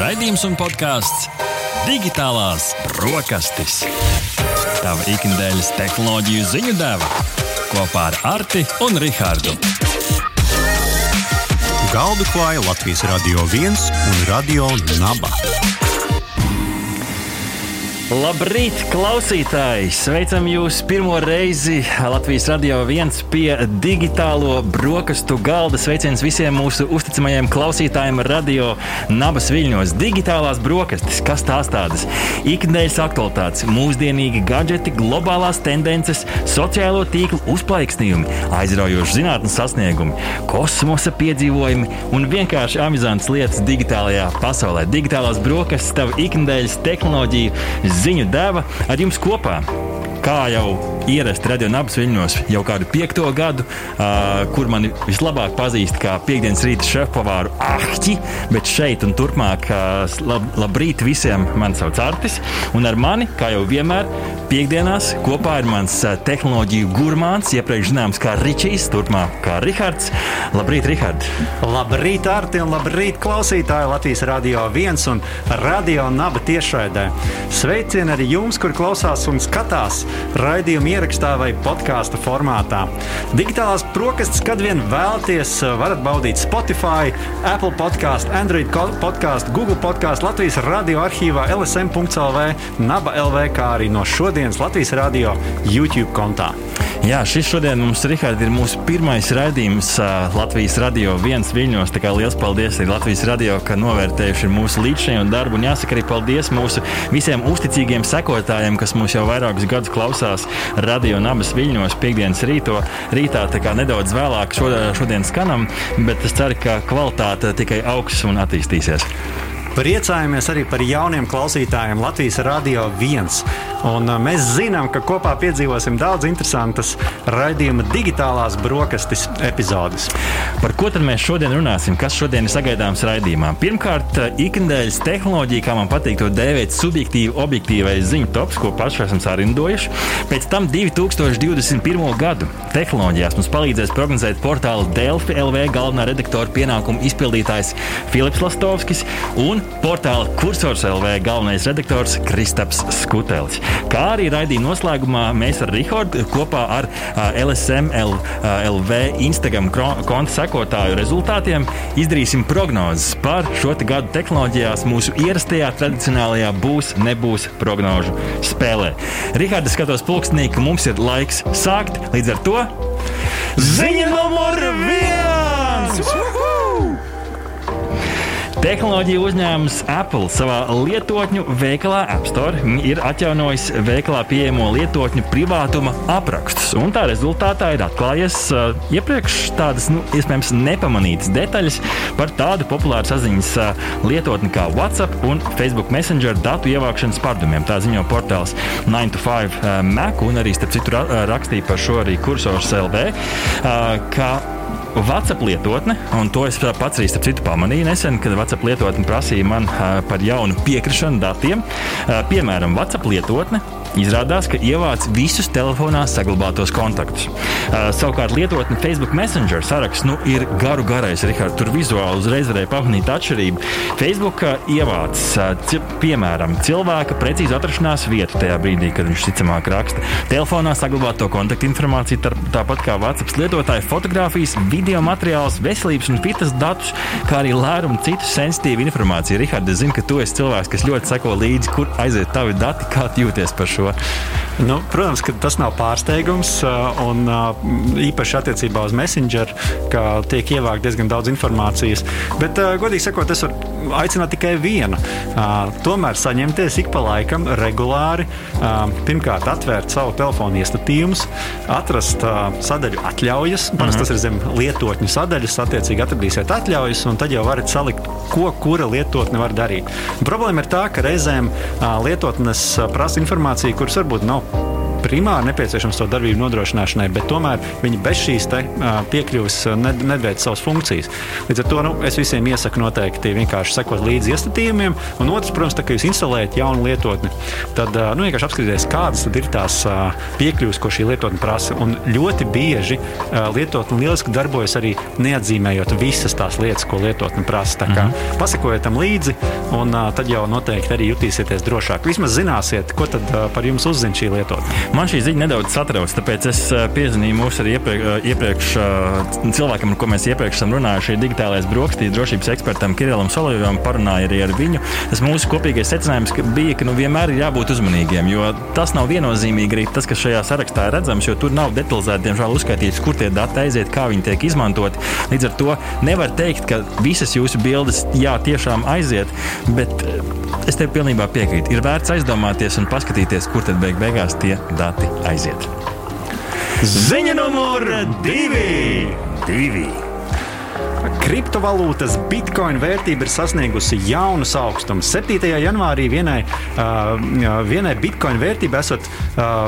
Raidījums un podkāsts Digitālās brokastis. Tava ikdienas tehnoloģiju ziņu deva kopā ar Arti un Rihardu. Galdu klāja Latvijas Radio 1 un Radio Naba. Labrīt, klausītāji! Sveicam jūs pirmo reizi Latvijas radio viens pie digitālo brokastu galda. Sveiciens visiem mūsu uzticamajiem klausītājiem radio nabas viļņos. Digitālās brokastis, kas tās tādas? Ikdienas aktualitātes, mūsdienīgi gadgeti, globālās tendences, sociālo tīklu uzplaiksnījumi, aizraujoši zinātnes sasniegumi, kosmosa piedzīvojumi un vienkārši amizantas lietas digitālajā pasaulē. Digitālās brokastis, tava ikdienas tehnoloģija ziņu deva ar jums kopā. Kā jau ierasts radio nabas viļņos jau kādu piekto gadu, uh, kur mani vislabāk pazīst kā piekdienas rīta šefpavāru Ahti, bet šeit un turpmāk uh, lab, labrīt visiem man sauc Artis. Un ar mani, kā jau vienmēr, piekdienās kopā ir mans uh, tehnoloģiju gurmāns, iepriekš zināms kā Ričijs, turpmāk kā Rihards. Labrīt, Rihard! Labrīt, Arti, un labrīt, klausītāji Latvijas Radio 1 un Radio Naba tiešraidē. Sveicieni arī jums, kur klausās un skatās raidījumu ierakstā vai podkāstu formātā. Digitālās brokastis, kad vien vēlaties, varat baudīt Spotify, Apple podkāstu, Android podkāstu, Google podkāstu, Latvijas radio arhīvā, LSM.CLV, Naba LV, kā arī no šodienas Latvijas radio YouTube kontā. Jā, šis šodien mums, Rihard, ir mūsu pirmais raidījums Latvijas radio viens viļņos. Tā kā liels paldies arī Latvijas radio, ka novērtējuši mūsu līdzšinējo darbu. Un jāsaka arī paldies mūsu visiem uzticīgiem sekotājiem, kas mūs jau vairākus gadus klausās radio un abas viļņos piekdienas rīto, rītā. Tā kā nedaudz vēlāk šodien skanam, bet es ceru, ka kvalitāte tikai augs un attīstīsies. Priecājamies arī par jauniem klausītājiem Latvijas Rādio 1. Un mēs zinām, ka kopā piedzīvosim daudz interesantas raidījuma digitālās brokastis epizodes. Par ko tad mēs šodien runāsim? Kas šodien ir sagaidāms raidījumā? Pirmkārt, ikdienas tehnoloģija, kā man patīk to dēvēt, subjektīvi, objektīvais ziņu tops, ko paši esam sarindojuši. Pēc tam 2021. gadu tehnoloģijās mums palīdzēs prognozēt portāla Delfi LV galvenā redaktora pienākumu izpildītājs Filips Lastovskis un portāla Cursors LV galvenais redaktors Kristaps Skutelis. Kā arī raidījuma noslēgumā mēs ar Rihardu kopā ar LSM LV Instagram konta sekotāju rezultātiem izdarīsim prognozes par šo gadu tehnoloģijās mūsu ierastajā tradicionālajā būs, nebūs prognožu spēlē. Rihards skatos pulkstenī, ka mums ir laiks sākt līdz ar to ziņa numur viens! Uhu! Tehnoloģija uzņēmums Apple savā lietotņu veikalā App Store ir atjaunojis veikalā pieejamo lietotņu privātuma aprakstus. Tā rezultātā ir atklājies uh, iepriekš tādas nu, iespējams nepamanītas detaļas par tādu populāru saziņas uh, lietotni kā WhatsApp un Facebook Messenger datu ievākšanas pārdumiem. Tā ziņo portāls 9to5 uh, Mac un arī starp citu ra rakstīja par šo arī kursors LV. Uh, WhatsApp lietotne, un to es pats arī starp citu pamanīju nesen, kad WhatsApp lietotne prasīja man par jaunu piekrišanu datiem. Piemēram, WhatsApp lietotne Izrādās, ka ievāc visus telefonā saglabātos kontaktus. Uh, savukārt lietotne Facebook Messenger saraksts nu, ir garu garais. Richard, tur vizuāli uzreiz varēja pamanīt atšķirību. Facebook uh, ievāc, uh, piemēram, cilvēka precīzu atrašanās vietu tajā brīdī, kad viņš ticamāk raksta. Telefonā saglabāto kontaktu informāciju, tar, tāpat kā WhatsApp lietotāja fotografijas, video materiālus, veselības un fitas datus, kā arī lērumu citu sensitīvu informāciju. Richard, es zinu, ka tu esi cilvēks, kas ļoti seko līdzi, kur aiziet tavi dati, kā jūties par šo šo? Nu, protams, ka tas nav pārsteigums. Uh, un uh, īpaši attiecībā uz Messenger, ka tiek ievākta diezgan daudz informācijas. Bet, uh, godīgi sakot, es varu aicināt tikai vienu. Tomēr saņemties ik pa laikam, regulāri. Pirmkārt, atvērt savu telefonu iestatījumus, atrast sadaļu atļaujas. Parasti mhm. tas ir zem lietotņu sadaļas, attiecīgi atradīsiet atļaujas, un tad jau varat salikt, ko kura lietotne var darīt. Problēma ir tā, ka reizēm lietotnes prasa informāciju, kuras varbūt nav primāri nepieciešams to darbību nodrošināšanai, bet tomēr viņi bez šīs te, piekļuves nedveic savas funkcijas. Līdz ar to nu, es visiem iesaku noteikti vienkārši sekot līdzi iestatījumiem. Un otrs, protams, tā, ka jūs instalējat jaunu lietotni, tad nu, vienkārši apskatieties, kādas ir tās piekļuves, ko šī lietotne prasa. Un ļoti bieži lietotne lieliski darbojas arī neatzīmējot visas tās lietas, ko lietotne prasa. Tā kā mm -hmm. pasakojiet tam līdzi, un tad jau noteikti arī jutīsieties drošāk. Vismaz zināsiet, ko tad par jums uzzina šī lietotne. Man šī ziņa nedaudz satrauc, tāpēc es piezvanīju mūsu arī iepriekš, iepriekš cilvēkam, ar ko mēs iepriekš esam runājuši, digitālais brokastīs drošības ekspertam Kirillam Solovam, parunāju arī ar viņu. Tas mūsu kopīgais secinājums bija, ka nu, vienmēr ir jābūt uzmanīgiem, jo tas nav viennozīmīgi arī tas, kas šajā sarakstā ir redzams, jo tur nav detalizēti, diemžēl, uzskaitīts, kur tie dati aiziet, kā viņi tiek izmantoti. Līdz ar to nevar teikt, ka visas jūsu bildes jā, tiešām aiziet, bet es tev pilnībā piekrītu. Ir vērts aizdomāties un paskatīties, kur tad beig beigās tie dati aiziet. Ziņa numur divi! divi. Kriptovalūtas bitkoina vērtība ir sasniegusi jaunus augstus. 7. janvārī vienai, uh, vienai bitkoina vērtībai esot uh,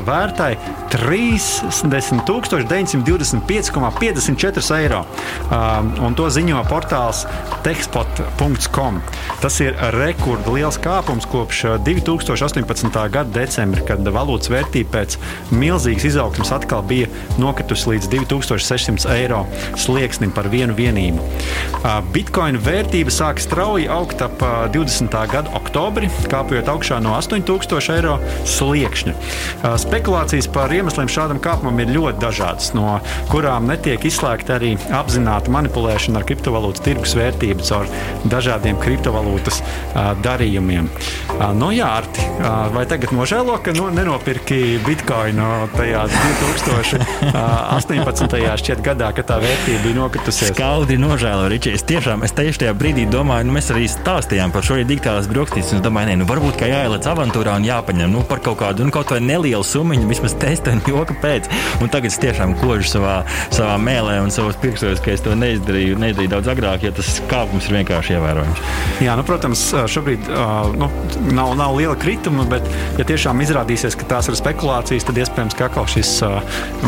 vērtai 30,925,54 eiro. Uh, to ziņo portāls techspot.com. Tas ir rekords liels kāpums kopš 2018. gada decembra, kad valūtas vērtība pēc milzīgas izaugsmas atkal bija nokritusi līdz 2600 eiro slieksnim par vienu vienību. Bitcoin vērtība sāk strauji augt ap 20. gada oktobri, kāpjot augšā no 8000 eiro sliekšņa. Spekulācijas par iemesliem šādam kāpumam ir ļoti dažādas, no kurām netiek izslēgta arī apzināta manipulēšana ar kriptovalūtas tirgus vērtību caur dažādiem kriptovalūtas darījumiem. Nu, jā, Arti, vai tagad nožēlo, ka no, nenopirki bitkoinu tajā 2018. gadā, kad tā vērtība bija nokritusies? Skaudri nožēlo, Ričī. Es tiešām, es tieši tajā brīdī domāju, nu, mēs arī stāstījām par šo digitālās brokastis. Es domāju, nē, nu, varbūt kā jāieliec avantūrā un jāpaņem nu, par kaut kādu, nu, kaut vai nelielu summu, vismaz testa un joka pēc. Un tagad es tiešām kožu savā, savā mēlē un savos pirkstos, ka es to neizdarīju, neizdarīju daudz agrāk, jo tas kāpums ir vienkārši ievērojams. Jā, nu, protams, šobrīd nu, nav, nav liela krituma, bet, ja tiešām izrādīsies, ka tās ir spekulācijas, tad iespējams, ka atkal šis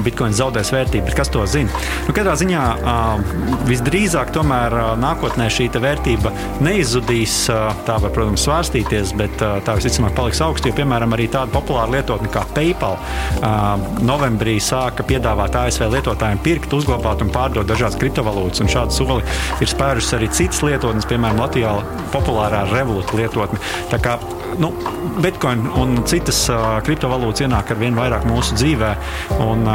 bitkoins zaudēs vērtību. Bet kas to zina? Nu, katrā ziņā uh, visdrīzāk tomēr nākotnē šī vērtība neizzudīs. Tā var, protams, svārstīties, bet tā visticamāk paliks augsta. Jo, piemēram, arī tāda populāra lietotne kā PayPal novembrī sāka piedāvāt ASV lietotājiem pirkt, uzglabāt un pārdot dažādas kriptovalūtas. Un šādu soli ir spērušas arī citas lietotnes, piemēram, Latvijā populārā Revolut lietotne. Tā kā nu, Bitcoin un citas kriptovalūtas ienāk ar vien vairāk mūsu dzīvē. Un,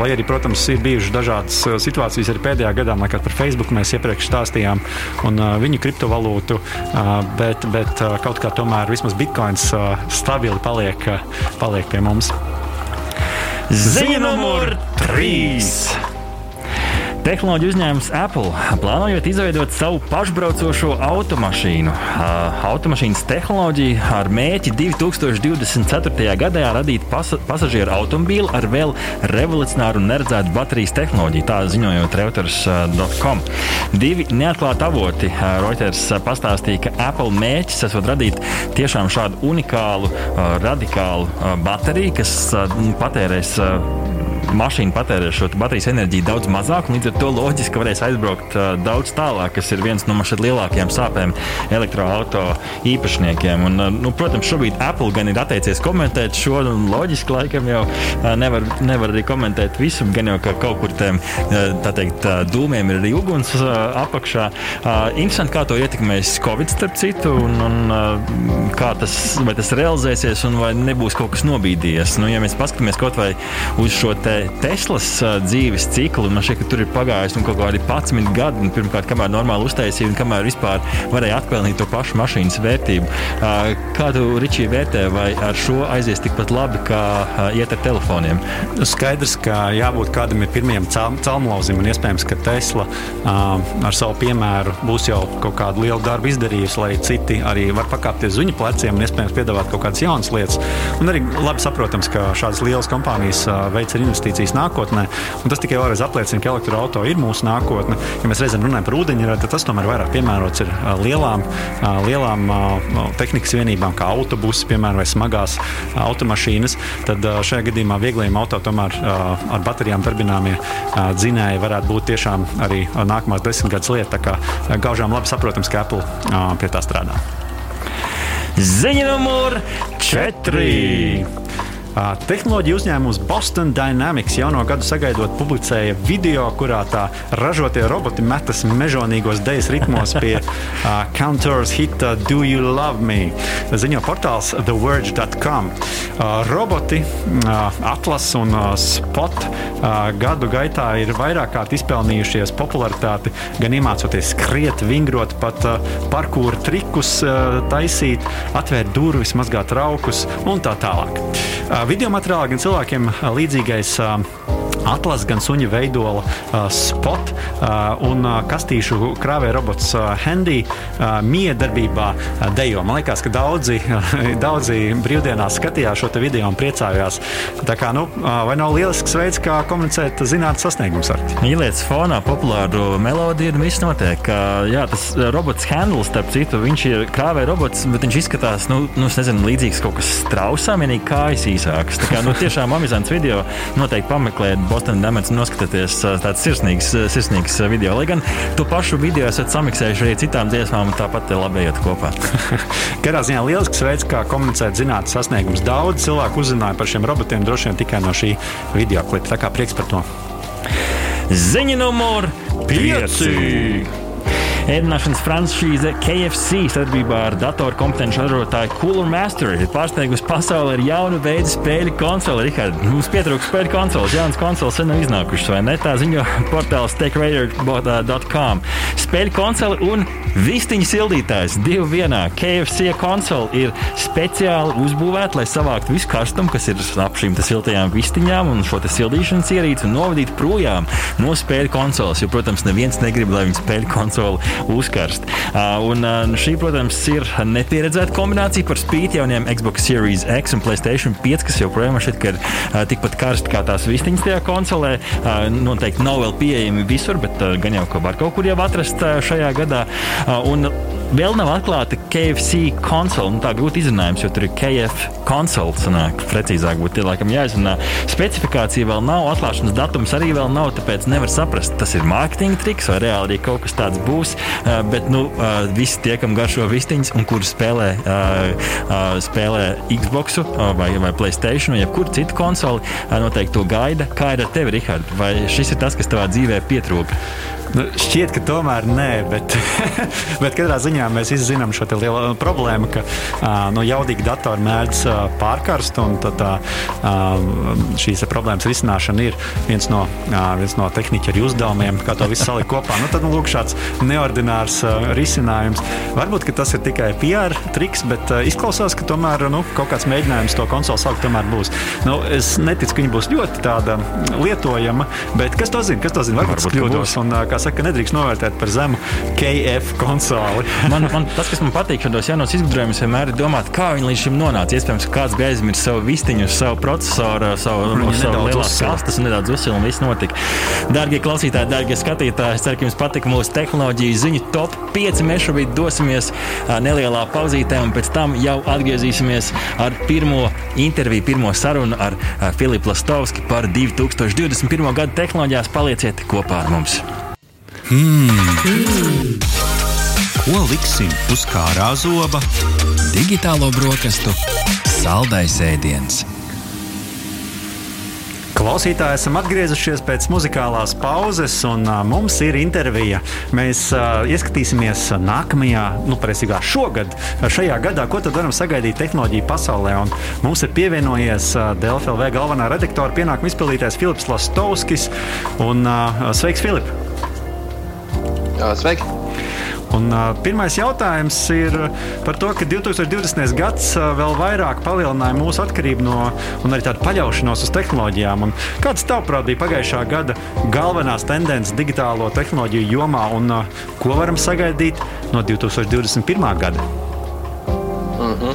lai arī, protams, ir bijušas dažādas situācijas arī pēdējā gadā, kā par Facebook mēs iepriekš stāstījām, un uh, viņu kriptovalūtu, uh, bet, bet uh, kaut kā tomēr vismaz Bitcoins uh, stabili paliek, uh, paliek pie mums. Ziņa numur 3! Tehnoloģiju uzņēmums Apple plānojot izveidot savu pašbraucošo automašīnu. Automašīnas tehnoloģija ar mērķi 2024. gadā radīt pas pasažieru automobīlu ar vēl revolucionāru un neredzētu baterijas tehnoloģiju, tā ziņojot Reuters.com. Divi neatklāti avoti Reuters pastāstīja, ka Apple mērķis esot radīt tiešām šādu unikālu, radikālu bateriju, kas patērēs mašīna patērē šo baterijas enerģiju daudz mazāk, un līdz ar to loģiski varēs aizbraukt uh, daudz tālāk, kas ir viens no šeit lielākajām sāpēm elektroautorāta īpašniekiem. Un, uh, nu, protams, šobrīd Apple gan ir atteicies komentēt šo, un loģiski laikam jau uh, nevar, nevar arī komentēt visu, gan jau ka kaut kur tiem teikt, dūmiem ir arī uguns apakšā. Interesanti, kā to ietekmēs Covid, starp citu, un, un kā tas, tas realizēsies, un vai nebūs kaut kas nobīdījies. Nu, ja mēs paskatāmies kaut vai uz šo te Teslas dzīves ciklu. Man šķiet, ka tur ir pagājis nu, kaut kādi 11 gadi. Nu, pirmkārt, kamēr normāli uztaisīja un kamēr vispār varēja atpelnīt to pašu mašīnas vērtību. Kā tu, Ričī, vērtē, vai ar šo aizies tikpat labi, kā iet ar telefoniem? Skaidrs, ka jābūt kādam pirmajam celmlauzim un iespējams, ka Tesla ar savu piemēru būs jau kaut kādu lielu darbu izdarījusi, lai citi arī var pakāpties uz viņu pleciem un iespējams piedāvāt kaut kādas jaunas lietas. Un arī labi saprotams, ka šādas lielas kompānijas veic ar investīciju investīcijas nākotnē. Tas tikai vēlreiz apliecina, ka elektroautorāta ir mūsu nākotne. Ja mēs reizēm runājam par ūdeņradi, tad tas tomēr vairāk piemērots ir lielām, lielām tehnikas vienībām, kā autobusi, piemēram, vai smagās automašīnas. Tad šajā gadījumā viegliem auto tomēr ar baterijām darbināmie dzinēji varētu būt tiešām arī nākamās desmitgades lieta. Tā kā gaužām labi saprotams, ka Apple pie tā strādā. Ziņa numur 4. Tehnoloģija uzņēmums Boston Dynamics jauno gadu sagaidot publicēja video, kurā tā ražotie roboti metas mežonīgos dejas ritmos pie uh, Counters hita Do You Love Me? Ziņo portāls TheVerge.com. Uh, roboti uh, Atlas un uh, Spot uh, gadu gaitā ir vairāk kārt izpelnījušies popularitāti, gan iemācoties skriet, vingrot, pat uh, parkūra trikus uh, taisīt, atvērt durvis, mazgāt traukus un tā tālāk. Uh, video materiālā gan cilvēkiem līdzīgais atlases, gan suņa veidola uh, spot uh, un uh, kastīšu krāvēja robots uh, Handy uh, miedarbībā uh, dejo. Man liekas, ka daudzi, uh, daudzi brīvdienās skatījās šo video un priecājās. Tā kā, nu, uh, vai nav lielisks veids, kā komunicēt zinātnīs sasniegums ar viņu? Ieliec fonā populāru melodiju un viss notiek. Uh, jā, tas robots Handle, starp citu, viņš ir krāvēja robots, bet viņš izskatās, nu, nu nezinu, līdzīgs kaut kas strausām, vienīgi kājas īsākas. Tā kā, nu, tiešām amizants video noteikti pameklēt Boston Dynamics noskatieties tāds sirsnīgs, sirsnīgs video. Lai gan to pašu video esat samiksējuši arī citām dziesmām, tāpat labi iet kopā. Katrā ziņā lielisks veids, kā komunicēt zinātnīs sasniegums. Daudz cilvēku uzzināja par šiem robotiem droši vien tikai no šī video klipa. Tā kā prieks par to. Ziņa numur 5! Ēdināšanas franšīze KFC sadarbībā ar datoru kompetenci ražotāju Cooler Master ir pārsteigusi pasauli ar jaunu veidu spēļu konsoli. Rihard, mums pietrūkst spēļu konsoles, jaunas konsoles sen nav iznākušas, vai ne? Tā ziņo portāls techradar.com. Spēļu konsoli un vistiņu sildītājs divi vienā. KFC konsole ir speciāli uzbūvēta, lai savāktu visu karstumu, kas ir ap šīm siltajām vistiņām un šo sildīšanas ierīci un novadītu projām no spēļu konsoles. Jo, protams, neviens negrib, lai viņa spēļu konsoli uzkarst. Un šī, protams, ir nepieredzēta kombinācija par spīti jauniem Xbox Series X un Playstation 5, kas joprojām ka ir tikpat karsti kā tās vistiņas tajā konsolē. Noteikti nav vēl pieejami visur, bet gan jau ka var kaut kur jau atrast šajā gadā. Un Vēl nav atklāta KFC konsole. Nu, tā grūti izrunājums, jo tur ir KF konsole. Sanāk, precīzāk būtu laikam jāizrunā. Specifikācija vēl nav, atklāšanas datums arī vēl nav, tāpēc nevar saprast, tas ir mārketinga triks vai reāli arī kaut kas tāds būs. Uh, bet nu, uh, visi tie, kam garšo vistiņas un kuri spēlē, uh, spēlē Xbox vai, vai Playstation vai jebkuru citu konsoli, noteikti to gaida. Kā ir ar tevi, Rihard? Vai šis ir tas, kas tavā dzīvē pietrūka? Nu, šķiet, ka tomēr nē, bet, bet katrā ziņā mēs zinām šo lielo problēmu, ka nu, jaudīgi datori mēdz pārkarst. Tad tā, šīs problēmas risināšana ir viens no, viens no tehniķa uzdevumiem, kā to visu salikt kopā. Nu, tad nu, lūk, šāds neordinārs risinājums. Varbūt tas ir tikai PR triks, bet izklausās, ka tomēr nu, kaut kāds mēģinājums to konsoli tomēr būs. Nu, es neticu, ka viņa būs ļoti lietojama, bet kas to zina? Kas to zina? Varbūt, Varbūt kļūdos. Un, kā saka, nedrīkst novērtēt par zemu KF konsoli. man, man, tas, kas man patīk šādos jaunos izgudrojumos, vienmēr ir domāt, kā viņi līdz šim nonāca. Iespējams, ka kāds bija aizmirsis savu vistiņu, savu procesoru, savu, savu lielās kastes un nedaudz uzsilu un viss notika. Dārgie klausītāji, dārgie skatītāji, es ceru, ka jums patika mūsu tehnoloģiju ziņu top 5. Mēs šobrīd dosimies nelielā pauzītē un pēc tam jau atgriezīsimies ar pirmo interviju, pirmo sarunu ar Filipu Lastovski par 2021. gada tehnoloģijās. Palieciet kopā ar mums! Hmm. Mm. Ko liksim uz kārā zoba? Digitālo brokastu saldais ēdiens. Klausītāji, esam atgriezušies pēc muzikālās pauzes, un uh, mums ir intervija. Mēs uh, ieskatīsimies nākamajā, nu, precīzāk, šogad, šajā gadā, ko tad varam sagaidīt tehnoloģiju pasaulē. Un mums ir pievienojies uh, DLFLV galvenā redaktora pienākuma izpildītājs Filips Lastovskis. Un, uh, sveiks, Filip! Sveiki! Un, uh, pirmais jautājums ir par to, ka 2020. gads uh, vēl vairāk palielināja mūsu atkarību no un arī tādu paļaušanos uz tehnoloģijām. Un kādas, tavuprāt, bija pagājušā gada galvenās tendences digitālo tehnoloģiju jomā un uh, ko varam sagaidīt no 2021. gada? Mm -hmm.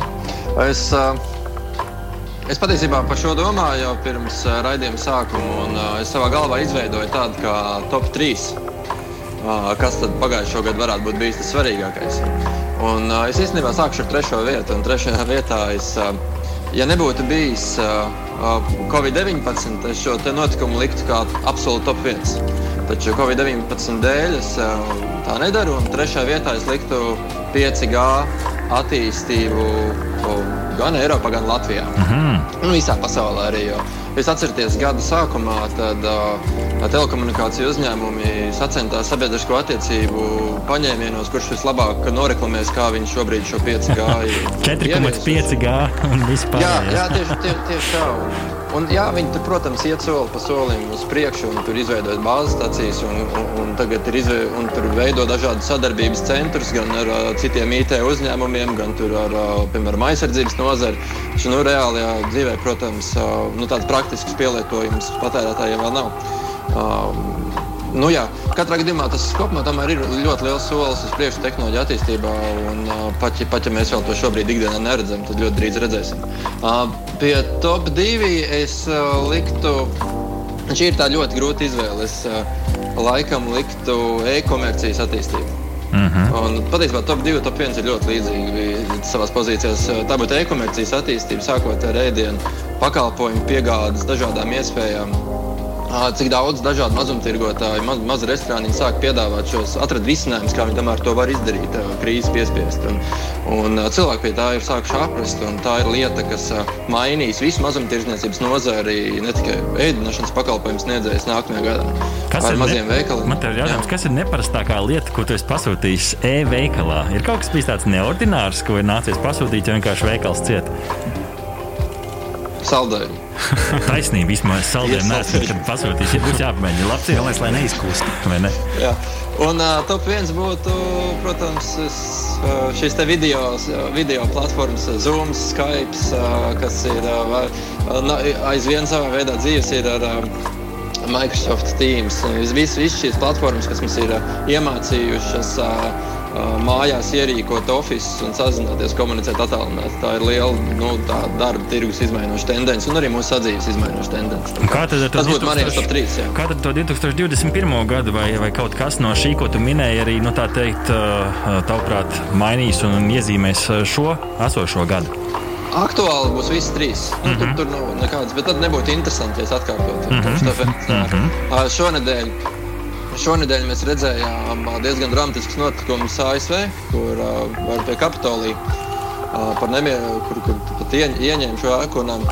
Es uh, Es patiesībā par šo domāju jau pirms raidījuma sākuma, un uh, es savā galvā izveidoju tādu kā top 3, uh, kas tad pagājušo gadu varētu būt bijis tas svarīgākais. Un, uh, es īstenībā sākšu ar trešo vietu, un trešajā vietā es, uh, ja nebūtu bijis uh, Covid-19, es šo notikumu liktu kā absolūti top 1. Taču Covid-19 dēļ es uh, tā nedaru, un trešajā vietā es liktu 5G attīstību gan Eiropā, gan Latvijā. -hmm. Un visā pasaulē arī. Jo. Es atceros, gada sākumā tad, uh, telekomunikāciju uzņēmumi sacentās sabiedrisko attiecību paņēmienos, kurš vislabāk noreklamēs, kā viņi šobrīd šo 5G ir. 4,5G un vispār. Jā, jā tieši, tie, tieši tā. Un, jā, viņi tur, protams, iet soli pa solim uz priekšu, un tur izveidoja bāzes stācijas, un, un, un tagad ir izve, un tur veido dažādas sadarbības centrus gan ar uh, citiem IT uzņēmumiem, gan ar, uh, piemēram, aizsardzības nozari. Taču, nu, reālajā dzīvē, protams, uh, nu, tāds praktisks pielietojums patērētājiem vēl nav. Um, Nu, jā, katrā gadījumā tas kopumā ir ļoti liels solis uz priekšu tehnoloģiju attīstībā. Un, uh, pat, ja, pat ja mēs vēl to šobrīd ikdienā neredzam, tad ļoti drīz redzēsim. Uh, pie top 2 es uh, liktu, šī ir ļoti grūta izvēle. Es uh, laikam liktu e-komercijas attīstību. Mm -hmm. Un, patiesībā top 2, top 1 ir ļoti līdzīgi savā pozīcijās. Tā būtu e-komercijas attīstība, sākot ar ēdienu, pakalpojumu piegādes, dažādām iespējām cik daudz dažādu mazumtirgotāju, maz, mazu restorānu sāk piedāvāt šos, atrast risinājumus, kā viņi tomēr to var izdarīt, krīzes piespiest. Un, un cilvēki pie tā ir sākuši aprast, un tā ir lieta, kas mainīs visu mazumtirdzniecības nozari, ne tikai ēdināšanas pakalpojumu sniedzējus nākamajā gadā. Kas ar maziem ne... veikaliem? Man te ir jautājums, kas ir neparastākā lieta, ko tu esi pasūtījis e-veikalā? Ir kaut kas bijis tāds neordinārs, ko ir nācies pasūtīt, jo vienkārši veikals ciet. Saldējumi. Taisnība, vismaz saldējumu neesmu nekad pasūtījis. Ja būs jāpamēģina, labi, Galvenais, lai neizkūst. Vai ne? Jā. Un uh, top viens būtu, protams, šīs te video, video platformas, Zoom, Skype, uh, kas ir uh, aizvien savā veidā dzīves ir ar uh, Microsoft Teams. Visas vis šīs platformas, kas mums ir uh, iemācījušas. Uh, mājās ierīkot oficiālu un sazināties, komunicēt attālināti. Tā ir liela nu, tā darba tirgus izmaiņoša tendence un arī mūsu sadzīves izmaiņoša tendence. Kā tad tas būtu manējais top 3? Jā. Kā tad to 2021. gadu vai, vai kaut kas no šī, ko tu minēji, arī nu, tā teikt, tavuprāt, mainīs un iezīmēs šo esošo gadu? Aktuāli būs visi trīs. Nu, mm -hmm. tur, tur nav nekādas, bet tad nebūtu interesanti, ja es atkārtotu. Mm -hmm. Tāpēc, mm -hmm. Šonadēļ Šonadēļ mēs redzējām diezgan dramatisks notikums ASV, kur uh, pie Kapitolija uh, par nemieru, kur, kur pat ieņ, ieņēma šo ēku. Un,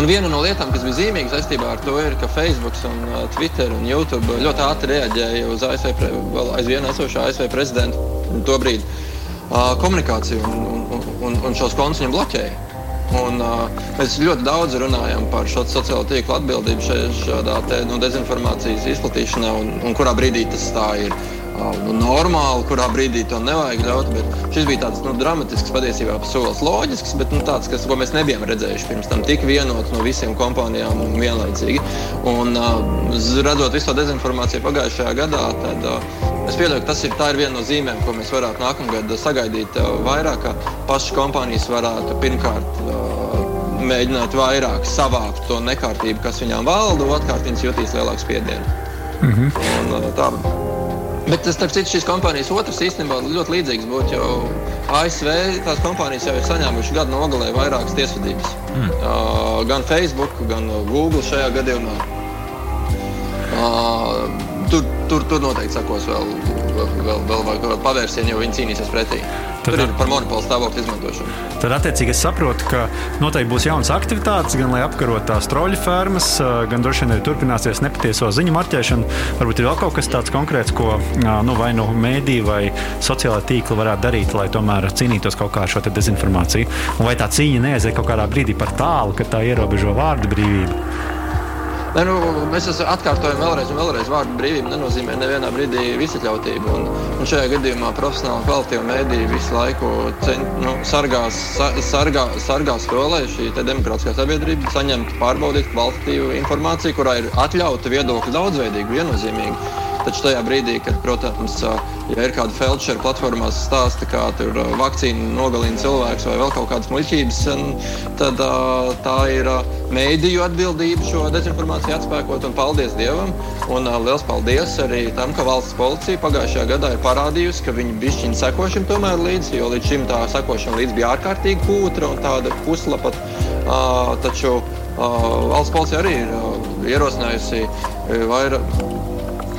un viena no lietām, kas bija zīmīga saistībā ar to, ir, ka Facebook, un, uh, Twitter un YouTube ļoti ātri reaģēja uz ASV, vēl aizvien esošo ASV prezidentu to brīdi uh, komunikāciju un, un, un, un šos kontus viņam bloķēja. Un, uh, mēs ļoti daudz runājam par šo sociālo tīklu atbildību šādā te, nu, dezinformācijas izplatīšanā, un, un kurā brīdī tas tā ir. Uh, nu, normāli, kurā brīdī to nevajag ļaut. Šis bija tāds nu, dramatisks, patiesībā solis loģisks, bet nu, tāds, kas, ko mēs nebijām redzējuši pirms tam, tik vienots no visiem kompānijām vienlaicīgi. Un, uh, redzot visu to dezinformāciju pagājušajā gadā, tad uh, Es pieļauju, ka tas ir, ir viena no zīmēm, ko mēs varētu nākamgad sagaidīt uh, vairāk. Pašas kompānijas varētu pirmkārt uh, mēģināt vairāk savākt to nekārtību, kas viņām valda, un otrkārt viņas jutīs lielāku spiedienu. Mm -hmm. un, uh, tā. Bet, starp citu, šīs kompānijas otrs īstenībā ļoti līdzīgs būtu, jo ASV tās kompānijas jau ir saņēmušas gadu nogalē vairākas tiesvedības. Mm. Uh, gan Facebook, gan Google šajā gadījumā. Uh, tur, tur, noteikti sakos vēl, vēl, vēl, vēl, pavērsienu, jo viņi cīnīsies pretī. Tad, tur ir par monopolu stāvokli izmantošanu. Tad, attiecīgi, es saprotu, ka noteikti būs jaunas aktivitātes, gan lai apkarotu tās troļu fermas, gan droši vien arī turpināsies nepatieso ziņu marķēšana. Varbūt ir vēl kaut kas tāds konkrēts, ko nu, vai nu mēdī vai sociālā tīkla varētu darīt, lai tomēr cīnītos kaut kā ar šo dezinformāciju. Un vai tā cīņa neaiziet kaut kādā brīdī par tālu, ka tā ierobežo vārdu brīvību? Ne, nu, mēs atkārtojam vēlreiz, un vēlreiz vārdu brīvība nenozīmē nevienā brīdī visatļautību. Un, un šajā gadījumā profesionāli kvalitīvi mēdīji visu laiku ceņ, nu, sargās, sargā, sargās to, lai šī demokrātiskā sabiedrība saņemtu pārbaudītu kvalitatīvu informāciju, kurā ir atļauta viedokļu daudzveidīga, viennozīmīga. Taču tajā brīdī, kad, protams, ja ir kāda feldšera platformās stāsta, kā tur vakcīna nogalina cilvēks vai vēl kaut kādas muļķības, tad tā ir mēdīju atbildība šo dezinformāciju atspēkot. Un paldies Dievam! Un liels paldies arī tam, ka valsts policija pagājušajā gadā ir parādījusi, ka viņi bišķiņi seko šim tomēr līdzi, jo līdz šim tā sekošana līdzi bija ārkārtīgi kūtra un tāda puslapa. Uh, taču uh, valsts policija arī ir uh, ierosinājusi vairāk.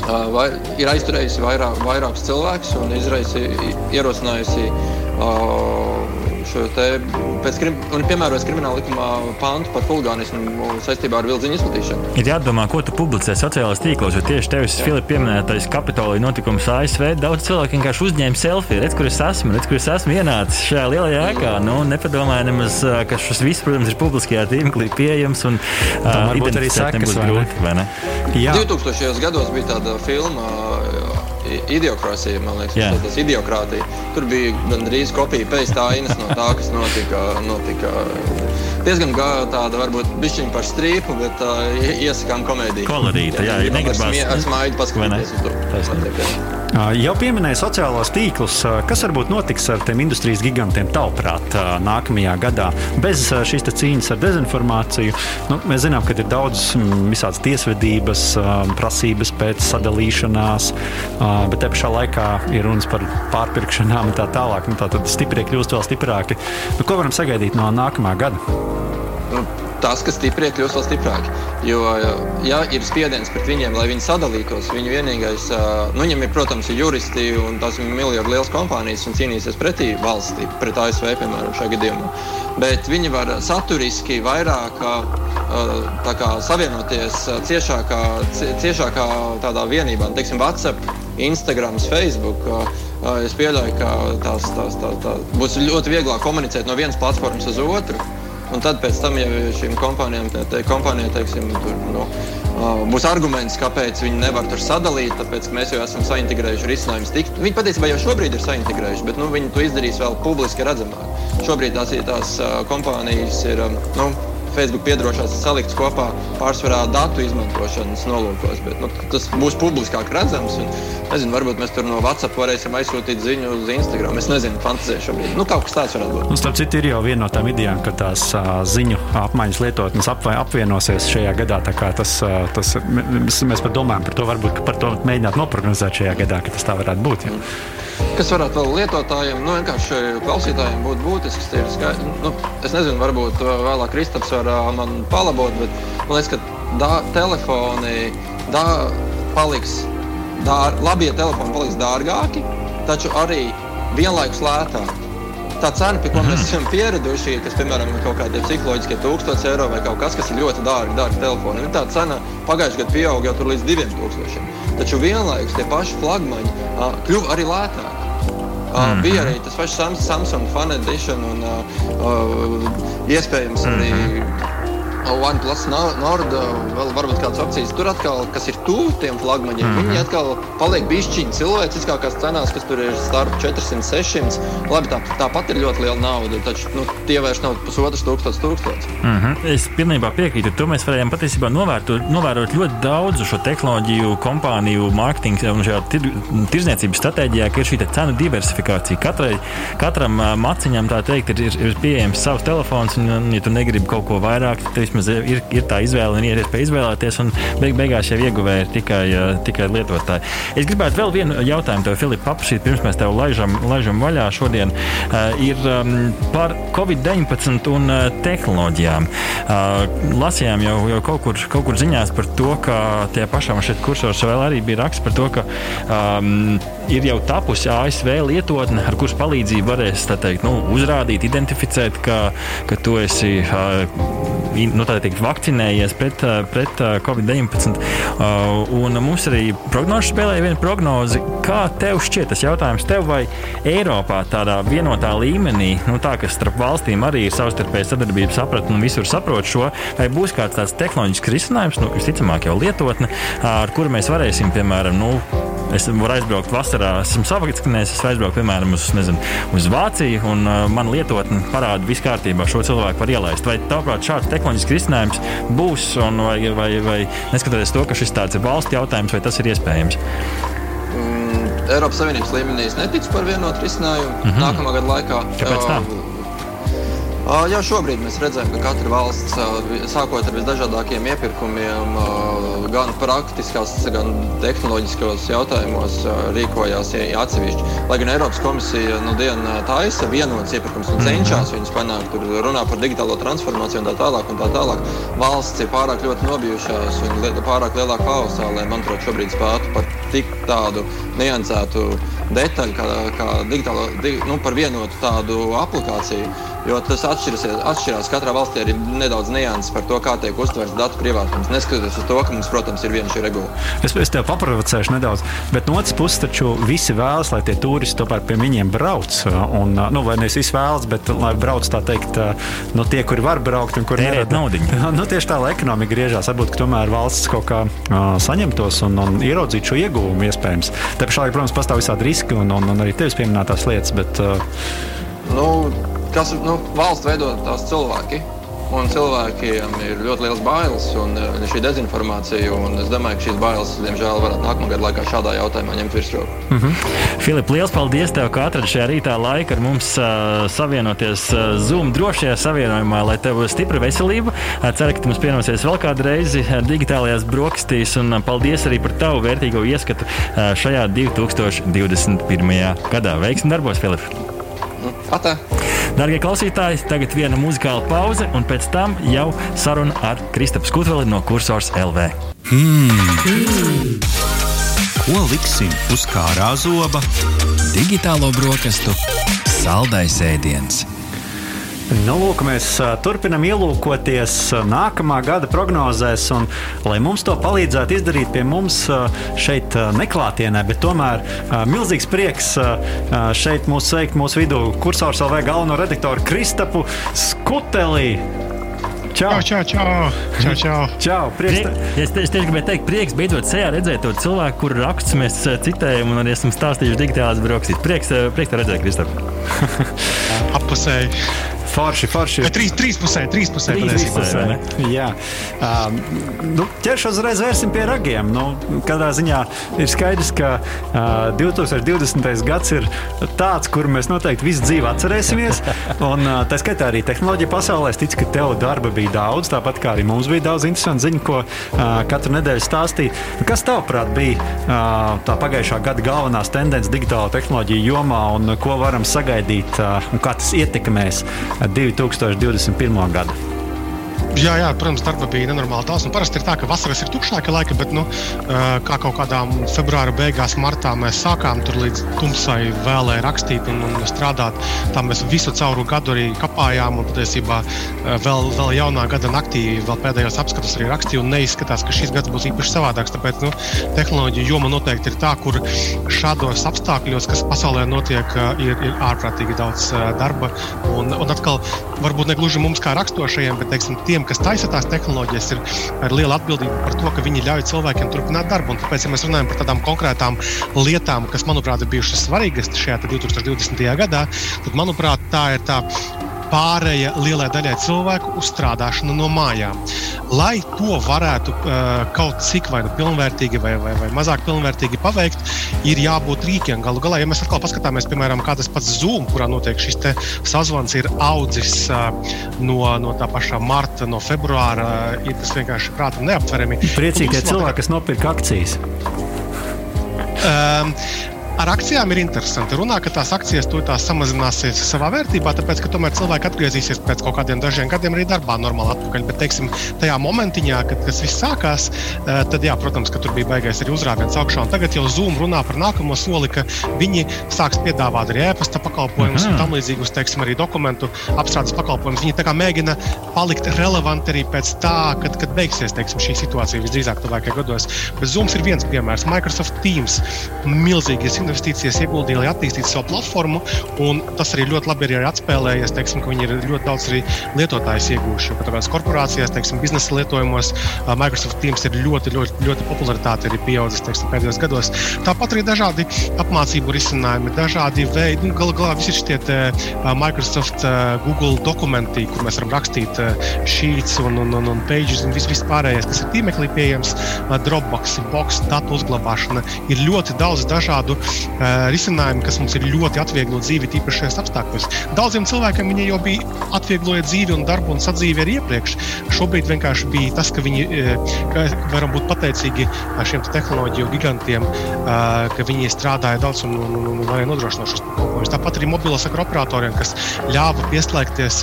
Vai, ir aizturējusi vairāk, vairākus cilvēkus un izraisi, ierosinājusi uh, šo te pēc krim, un piemērojas krimināla likumā pāntu par huligānismu saistībā ar vilciņu izplatīšanu. Ir jādomā, ko tu publicē sociālajos tīklos, jo tieši tevis, Filipa, pieminētais Kapitolija notikums ASV, daudz cilvēku vienkārši uzņēma selfiju, redz, kur es esmu, redz, kur es esmu ienācis šajā lielajā ēkā. Nu, nepadomāju nemaz, ka šis viss, protams, ir publiskajā tīmeklī pieejams un uh, identificēt nebūs grūti, vai ne? Jā. 2000. gados bija tāda filma Idiokrāsija, man liekas, yeah. tas ir idiokrātija. Tur bija gandrīz kopija pēc tā ainas no tā, kas notika. notika diezgan tāda, varbūt bišķiņa par strīpu, bet uh, iesakām komēdiju. Kolorīta, jā, jā, ja negribas. Ar smaidu paskatīties uz to. Jau pieminēja sociālos tīklus. Kas varbūt notiks ar tiem industrijas gigantiem tavuprāt nākamajā gadā bez šīs cīņas ar dezinformāciju? Nu, mēs zinām, ka ir daudz visādas tiesvedības, prasības pēc sadalīšanās, bet te pašā laikā ir runas par pārpirkšanām un tā tālāk. Nu, tā tad stiprie kļūst vēl stiprāki. Nu, ko varam sagaidīt no nākamā gada? Tas, ka stiprie kļūst vēl stiprāki. Jo, ja ir spiediens pret viņiem, lai viņi sadalītos, viņu vienīgais, nu, viņam ir, protams, ir juristi un tās ir miljardu lielas kompānijas un cīnīsies pretī valstī, pret ASV, piemēram, šajā gadījumā. Bet viņi var saturiski vairāk kā, savienoties ciešākā, ciešākā tādā vienībā, teiksim, WhatsApp, Instagram, Facebook. Es pieļauju, ka tās, tās, tās, tās būs ļoti vieglāk komunicēt no vienas platformas uz otru. Un tad pēc tam jau šīm kompānijām, te, kompānijām teiksim, tur, nu, uh, būs arguments, kāpēc viņi nevar tur sadalīt. Tāpēc mēs jau esam saintegrējuši risinājumus. Viņi patiesībā jau šobrīd ir saintegrējuši, bet nu, viņi to izdarīs vēl publiski redzamāk. Šobrīd tās, tās uh, kompānijas ir. Um, nu, Facebook piedarošās salikts kopā pārsvarā datu izmantošanas nolūkos. Bet, nu, tas būs publiskāk redzams. Un, nezinu, varbūt mēs tur no WhatsApp varēsim aizsūtīt ziņu uz Instagram. Es nezinu, fantāziju šobrīd. Nu, kaut kas tāds varētu būt. Nu, starp citu, ir jau viena no tām idejām, ka tās uh, ziņu apmaiņas lietotnes apvai, apvienosies šajā gadā. Tas, uh, tas, mēs, mēs pat domājam par to, varbūt par to mēģināt noprognozēt šajā gadā, ka tas tā varētu būt. Ja. Mm. Kas varētu vēl lietotājiem, nu, vienkārši klausītājiem būt būtisks, ir skaidrs. Nu, es nezinu, varbūt vēlāk Kristaps var man palabot, bet man liekas, ka dā, telefoni dā, paliks, dār, labie telefoni paliks dārgāki, taču arī vienlaikus lētāki. Tā cena, pie ko mēs mhm. esam pieraduši, kas, piemēram, ir kaut kādi psiholoģiskie 1000 eiro vai kaut kas, kas ir ļoti dārgi, dārgi telefoni, tā cena pagājušajā gadā pieauga jau līdz 2000. Taču vienlaikus tie paši flagmaņi uh, kļuva arī lētāki. Uh, mm -hmm. Bija arī tas pats Samsung Fan Edition un uh, uh, iespējams arī. Mm -hmm OnePlus Nord, vēl varbūt kādas opcijas. Tur atkal, kas ir tuvu tiem flagmaņiem, mm -hmm. viņi atkal paliek bišķiņi cilvēciskākās cenās, kas tur ir starp 400 un 600. Labi, tā, tāpat ir ļoti liela nauda, taču nu, tie vairs nav pusotras tūkstošas tūkstošas. Mm -hmm. Es pilnībā piekrītu. To mēs varējām patiesībā novērtot, novērot ļoti daudzu šo tehnoloģiju, kompāniju, mārketingu un tir, tirzniecības stratēģijā, ka ir šī cenu diversifikācija. Katrai, katram maciņam tā teikt, ir, ir, ir pieejams savs telefons, un, ja tu negribi kaut ko vairāk, tad vismaz ir, ir tā izvēle un ir iespēja izvēlēties. Beig, beigās jau ieguvēji ir tikai, tikai lietotāji. Es gribētu vēl vienu jautājumu tev, Filipa, paprasīt, pirms mēs tev laižam, laižam vaļā šodien. Uh, ir um, par Covid-19 un uh, tehnoloģijām. Lasījām jau, jau kaut, kur, kaut kur ziņās par to, ka tie pašām šeit kursors vēl arī bija raksts par to, ka um, ir jau tapusi ASV lietotne, ar kuras palīdzību varēs teikt, nu, uzrādīt, identificēt, ka, ka tu esi uh, nu, teikt, vakcinējies pret, eh, pret eh, Covid-19. Uh, un mums arī prognoze spēlēja vienu prognozi. Kā tev šķiet tas jautājums, tev vai Eiropā tādā vienotā līmenī, nu, tā, kas starp valstīm arī ir savstarpēja sadarbības sapratne un visur saprot šo, vai būs kāds tāds tehnoloģisks risinājums, nu, visticamāk jau lietotne, ar kuru mēs varēsim, piemēram, nu, Es varu aizbraukt vasarā, esmu savaktskanējis, es aizbraucu, piemēram, uz, nezinu, uz Vāciju, un uh, man lietotne parāda viss kārtībā, šo cilvēku var ielaist. Vai tavuprāt, šāds tehnoloģisks risinājums būs, un vai, vai, vai neskatoties to, ka šis tāds ir valsts jautājums, vai tas ir iespējams? Mm, Eiropas Savienības līmenī es neticu par vienotu risinājumu mm -hmm. nākamā gada laikā. Kāpēc tā? Jau šobrīd mēs redzam, ka katra valsts, sākot ar visdažādākiem iepirkumiem, gan praktiskās, gan tehnoloģiskos jautājumos, rīkojās atsevišķi. Lai gan Eiropas komisija nu dienu taisa vienots iepirkums un cenšas viņus panākt, tur runā par digitālo transformāciju un tā tālāk. Un tā tālāk. Valsts ir pārāk ļoti nobijušās un pārāk lielā haosā, lai, manuprāt, šobrīd spētu par tik tādu niansētu detaļu kā, kā digitālo, dig, nu, par vienotu tādu aplikāciju. Jo tas atšķiras, atšķirās katrā valstī arī nedaudz nianses par to, kā tiek uztverts datu privātums. Neskatoties uz to, ka mums, protams, ir viena šī regula. Es, es tev paprovocēšu nedaudz, bet no otras puses, taču visi vēlas, lai tie turisti tomēr pie viņiem brauc. Un, nu, vai ne visi vēlas, bet lai brauc tā teikt, no nu, tie, kuri var braukt un kuri nevar naudu. Nu, tieši tā, lai ekonomika griežās, varbūt tomēr valsts kaut kā uh, saņemtos un, un ieraudzītu šo ieguvumu iespējams. Te pašlaik, protams, pastāv visādi riski un, un, un arī tevis pieminētās lietas. Bet, uh, nu, kas nu, valsts veido tās cilvēki. Un cilvēkiem ir ļoti liels bailes un uh, šī dezinformācija. Un es domāju, ka šīs bailes, diemžēl, varētu nākamā gada laikā šādā jautājumā ņemt virsroku. Mm -hmm. Filip, liels paldies tev, ka atradi šajā rītā laiku ar mums uh, savienoties uh, Zoom drošajā savienojumā, lai tev būtu stipra veselība. Uh, ceru, ka tu mums pievienosies vēl kādu reizi digitālajās brokastīs. Un paldies arī par tavu vērtīgo ieskatu šajā 2021. gadā. Veiksmi darbos, Filip! Atā. Darbie klausītāji, tagad viena muzikāla pauze, un pēc tam jau saruna ar Kristapu Skutveli no Cursors LV. Hmm. Mm. Ko liksim uz kārā zoba? Digitālo brokastu saldais ēdiens. Nu, lūk, mēs turpinām ielūkoties nākamā gada prognozēs, un, lai mums to palīdzētu izdarīt pie mums šeit, neklātienē, bet tomēr milzīgs prieks šeit mūsu sveikt mūsu vidū kursors LV galveno redaktoru Kristapu Skuteli. Čau, čau, čau. čau, čau. čau prieks, Prie, es, es tieši gribēju teikt, prieks beidzot sejā redzēt to cilvēku, kuru rakstus mēs citējam un arī esam stāstījuši digitālās brauksīs. Prieks, prieks te redzēt, Kristap. Appusēji. Forši, forši. Trīs, trīs pusē, trīs pusē. Trīs pusē Jā. Um, nu, ķeršu uzreiz vērsim pie ragiem. Nu, katrā ziņā ir skaidrs, ka uh, 2020. gads ir tāds, kur mēs noteikti visu dzīvi atcerēsimies. Un uh, tā skaitā arī tehnoloģija pasaulē. Es ticu, ka tev darba bija daudz, tāpat kā arī mums bija daudz interesantu ziņu, ko uh, katru nedēļu stāstīt. Kas tavuprāt bija uh, tā pagājušā gada galvenās tendences digitālo tehnoloģiju jomā un ko varam sagaidīt uh, un kā tas ietekmēs 2021. gadu. Jā, jā, protams, darba bija nenormāli daudz. Parasti ir tā, ka vasaras ir tukšāka laika, bet nu, kā kaut kādā februāra beigās, martā mēs sākām tur līdz tumsai vēlē rakstīt un, un strādāt. Tā mēs visu cauru gadu arī kapājām un patiesībā vēl, vēl jaunā gada naktī, vēl pēdējos apskatus arī rakstīju neizskatās, ka šis gads būs īpaši savādāks. Tāpēc nu, tehnoloģija joma noteikti ir tā, kur šādos apstākļos, kas pasaulē notiek, ir, ir ārprātīgi daudz darba. Un, un atkal, varbūt ne gluži mums kā rakstošajiem, bet teiksim, tiem, kas taisa tās tehnoloģijas, ir, ir liela atbildība par to, ka viņi ļauj cilvēkiem turpināt darbu. Un tāpēc, ja mēs runājam par tādām konkrētām lietām, kas, manuprāt, ir bijušas svarīgas šajā 2020. gadā, tad, manuprāt, tā ir tā pārēja lielai daļai cilvēku uz strādāšanu no mājām. Lai to varētu uh, kaut cik vai nu pilnvērtīgi, vai, vai, vai mazāk pilnvērtīgi paveikt, ir jābūt rīkiem. Galu galā, ja mēs atkal paskatāmies, piemēram, kā tas pats Zoom, kurā notiek šis sazvans, ir audzis uh, no, no tā paša marta, no februāra, uh, ir tas vienkārši prātam neaptverami. Priecīgi tie cilvēki, kas nopirka akcijas. Um, Ar akcijām ir interesanti. Runā, ka tās akcijas tās samazināsies savā vērtībā, tāpēc, ka tomēr cilvēki atgriezīsies pēc kaut kādiem dažiem gadiem arī darbā normāli atpakaļ. Bet, teiksim, tajā momentiņā, kad tas viss sākās, eh, tad, jā, protams, ka tur bija baigais arī uzrāviens augšā. Un tagad jau Zoom runā par nākamo soli, ka viņi sāks piedāvāt arī e-pasta pakalpojumus un tam līdzīgus, teiksim, arī dokumentu apstrādes pakalpojumus. Viņi tā kā mēģina palikt relevanti arī pēc tā, kad, kad beigsies teiksim, šī situācija visdrīzāk tuvākajos gados. Bet Zoom ir viens piemērs. Microsoft Teams milzīgas investīcijas ieguldīja, lai attīstītu savu platformu. Tas arī ļoti labi ir atspēlējies. Teiksim, viņi ir ļoti daudz arī lietotājus iegūši. Kādās korporācijās, teiksim, biznesa lietojumos, Microsoft Teams ir ļoti, ļoti, ļoti popularitāte arī teiksim, pēdējos gados. Tāpat arī dažādi apmācību risinājumi, dažādi veidi. Nu, Galu galā visi šie Microsoft, Google dokumenti, kur mēs varam rakstīt sheets un, un, un, un pages un viss pārējais, kas ir tīmeklī pieejams, Dropbox, Box, datu uzglabāšana. Ir ļoti daudz dažādu risinājumu, kas mums ir ļoti atvieglo dzīvi tīpaši šajos apstākļos. Daudziem cilvēkiem viņi jau bija atviegloja dzīvi un darbu un sadzīvi arī iepriekš. Šobrīd vienkārši bija tas, ka viņi ka varam būt pateicīgi šiem te tehnoloģiju gigantiem, ka viņi strādāja daudz un, un, un, un varēja nodrošināt šos pakalpojumus. Tāpat arī mobilo sakaru operatoriem, kas ļāva pieslēgties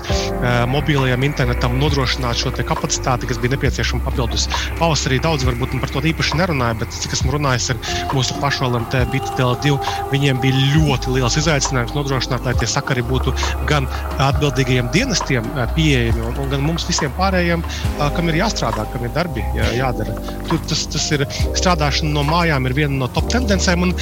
mobilajam internetam, nodrošināt šo kapacitāti, kas bija nepieciešama papildus. Pavasarī daudz varbūt par to īpaši nerunāja, bet cik esmu runājis ar mūsu pašu LMT, BTL2, viņiem bija ļoti liels izaicinājums nodrošināt, lai tie sakari būtu gan atbildīgajiem dienestiem pieejami, un, un gan mums visiem pārējiem, kam ir jāstrādā, kam ir darbi jā, jādara. Tur tas, tas ir strādāšana no mājām, ir viena no top tendencēm.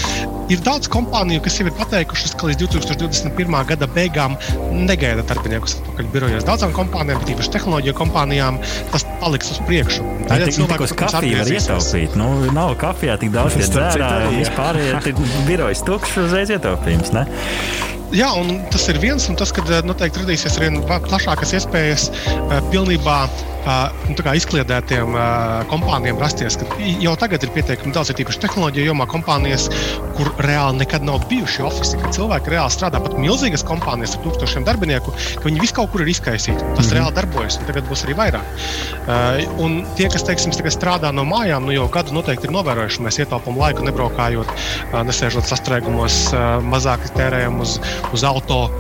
Ir daudz kompāniju, kas jau ir pateikušas, ka līdz 2021. gada beigām negaida darbiniekus atpakaļ birojos. Daudzām kompānijām, tīpaši tehnoloģiju kompānijām, tas paliks uz priekšu. Tā ir cilvēka, kas kafiju var ietaupīt. Nu, nav kafijā tik daudz dzērā, un vispār ir birojas tukšs uzreiz ietaupījums. Ne? Jā, un tas ir viens, un tas, ka noteikti radīsies vien plašākas iespējas pilnībā nu, izkliedētiem kompānijām rasties. Jau tagad ir pietiekami daudz, ir īpaši tehnoloģija jomā kompānijas, kur reāli nekad nav bijuši oficiāli. Kad cilvēki reāli strādā pat milzīgas kompānijas ar tūkstošiem darbinieku, ka viņi visu kaut kur ir izkaisīti. Tas mm -hmm. reāli darbojas, un tagad būs arī vairāk. Uh, un tie, kas teiksim, strādā no mājām, nu jau gadu noteikti ir novērojuši, mēs ietaupām laiku, nebraukājot, uh, nesēžot sastrēgumos, uh, mazāk tērējam uz, uz auto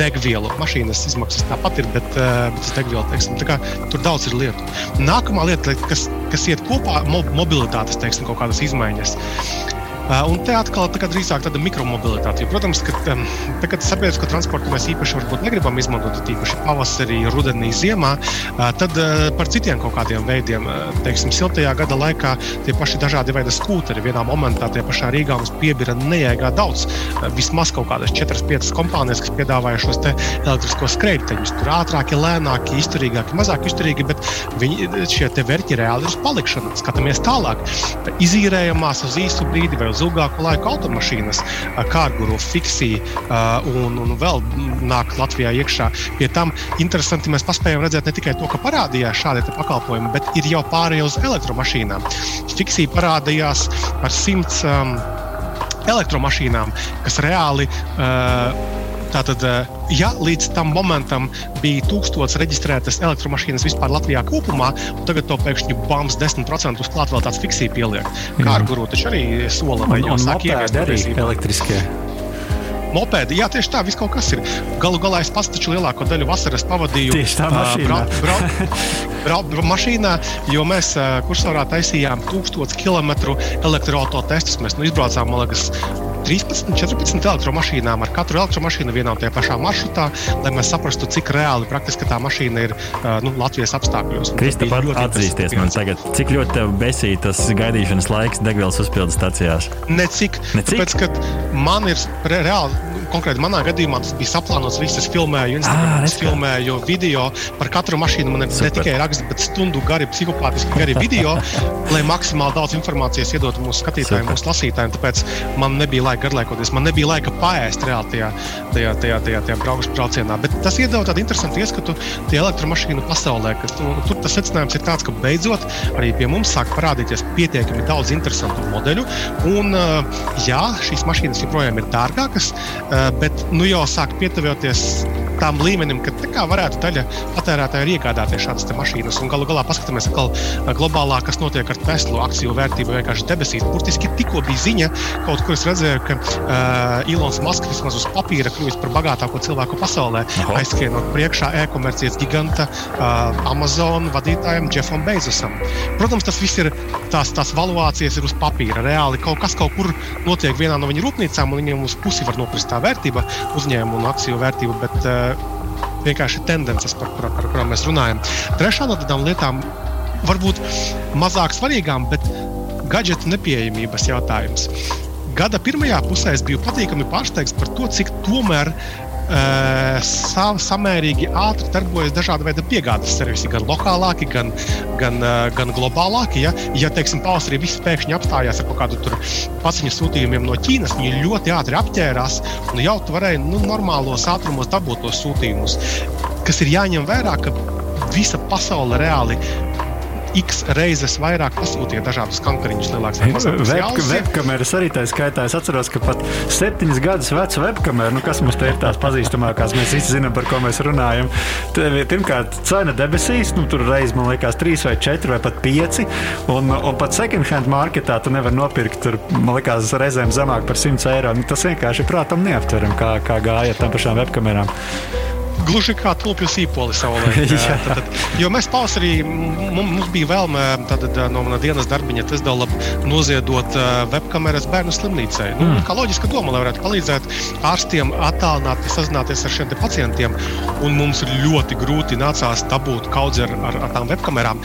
degvielu. Mašīnas izmaksas tāpat ir, bet, uh, bet tas degviela, teiksim, kā, tur daudz ir lietu. Nākamā lieta, kas, kas iet kopā, ir mobilitātes, teiksim, kaut kādas izmaiņas. Uh, un te atkal tā drīzāk tāda mikromobilitāte. Jo, protams, ka um, tagad sabiedrisko transportu mēs īpaši negribam izmantot, tīpaši pavasarī, rudenī, ziemā. Uh, tad uh, par citiem kaut kādiem veidiem, teiksim, siltajā gada laikā tie paši dažādi veidi skūteri. Vienā momentā tie pašā Rīgā mums piebira nejēgā daudz. Vismaz kaut kādas 4-5 kompānijas, kas piedāvāja šos elektriskos skrejteņus. Tur ātrāki, lēnāki, izturīgāki, mazāk izturīgi, bet viņi, šie verķi reāli ir uz palikšanu. Skatāmies tālāk. Izīrējamās uz īsu brīdi vai uz uz ilgāku laiku automašīnas, kārguru, fiksiju un, un vēl nāk Latvijā iekšā. Pie tam interesanti mēs paspējām redzēt ne tikai to, ka parādījās šādi pakalpojumi, bet ir jau pārējie uz elektromašīnām. Fiksija parādījās ar simts um, elektromašīnām, kas reāli uh, Tātad, ja līdz tam momentam bija 1000 reģistrētas elektromašīnas vispār Latvijā kopumā, tad to pēkšņi bams 10% uzklāt vēl tāds fiksija pieliek. Kā ar guru taču arī sola vai no sāk ieviest arī elektriskie. Mopēdi, jā, tieši tā, viss kaut kas ir. Galu galā es pats taču lielāko daļu vasaras pavadīju tieši tā mašīnā. Uh, bra, bra, bra, mašīnā jo mēs uh, kursorā taisījām 1000 km elektroautotestus. Mēs nu, izbraucām, man liekas, 13, 14 elektromašīnām ar katru elektromašīnu vienā un tajā pašā maršrutā, lai mēs saprastu, cik reāli praktiski tā mašīna ir nu, Latvijas apstākļos. Kristap, atzīsties man tagad, cik ļoti tev besīja tas gaidīšanas laiks degvielas uzpildes stacijās? Necik. Necik? Tāpēc, man ir re reāli konkrēti manā gadījumā tas bija saplānots. Viss es filmēju, Instagram, ah, filmēju video par katru mašīnu. Man ir Super. ne tikai raksts, bet stundu gari, psihopātiski gari video, lai maksimāli daudz informācijas iedotu mūsu skatītājiem, Super. mūsu lasītājiem. Tāpēc man nebija laika garlaikoties. Man nebija laika paēst reāli tajā, tajā, tajā, tajā, tajā braukšanas braucienā. Bet tas iedod tādu interesantu ieskatu tajā elektromašīnu pasaulē. Ka, nu, tur tas secinājums ir tāds, ka beidzot arī pie mums sāk parādīties pietiekami daudz interesantu modeļu. Un, jā, šīs mašīnas joprojām ir dārgākas, bet nu jau sāk pietuvoties tam līmenim, ka kā varētu daļa patērētāju iegādāties šādas mašīnas. Un galu galā paskatāmies atkal globālā, kas notiek ar Tesla akciju vērtību vienkārši debesīs. Burtiski tikko bija ziņa, kaut kur es redzēju, ka uh, Ilons Masks vismaz uz papīra kļuvis par bagātāko cilvēku pasaulē, Aha. aizskrienot priekšā e-komercijas giganta uh, Amazon vadītājam Jeffam Bezosam. Protams, tas viss ir tās, tās valuācijas ir uz papīra. Reāli kaut kas kaut kur notiek vienā no viņa rūpnīcām, un viņiem uz pusi var nokrist tā vērtība, uzņēmuma un akciju vērtība. Bet, uh, vienkārši tendences, par, par, par kurām mēs runājam. Trešā no tādām lietām, varbūt mazāk svarīgām, bet gadgetu nepieejamības jautājums. gada pirmajā pusē es biju patīkami pārsteigts par to, cik tomēr Uh, sa, samērīgi ātri darbojas dažādi veidi piegādes servisi, gan lokālāki, gan, gan, uh, gan globālāki. Ja, ja teiksim, pavasarī viss pēkšņi apstājās ar kaut kādu paciņu sūtījumiem no Ķīnas, viņi ļoti ātri apģērās un jau tu varēji nu, normālos ātrumos dabūt tos sūtījumus. Kas ir jāņem vērā, ka visa pasaule reāli x reizes vairāk pasūtīja dažādus kankariņus, lielākas Web, webkameras arī tā skaitā. Es atceros, ka pat septiņus gadus veca webkamera, nu, kas mums te ir tās pazīstamākās, mēs visi zinām, par ko mēs runājam. Pirmkārt, cena debesīs, nu, tur reizes man liekas, trīs vai četri vai pat pieci. Un, un pat second hand marketā tu nevari nopirkt, tur, man liekas, reizēm zemāk par 100 eiro. Nu, tas vienkārši prātam neaptveram, kā, kā gāja tām pašām webkamerām gluži kā tulpju sīpoli saulē. tad, jo mēs pavasarī mums bija vēlme no manas dienas darbiņa Tesla noziedot webkameras bērnu slimnīcai. Nu, mm. Kā loģiska doma, lai varētu palīdzēt ārstiem attālināti sazināties ar šiem pacientiem. Un mums ļoti grūti nācās dabūt kaudzi ar, ar, ar tām webkamerām.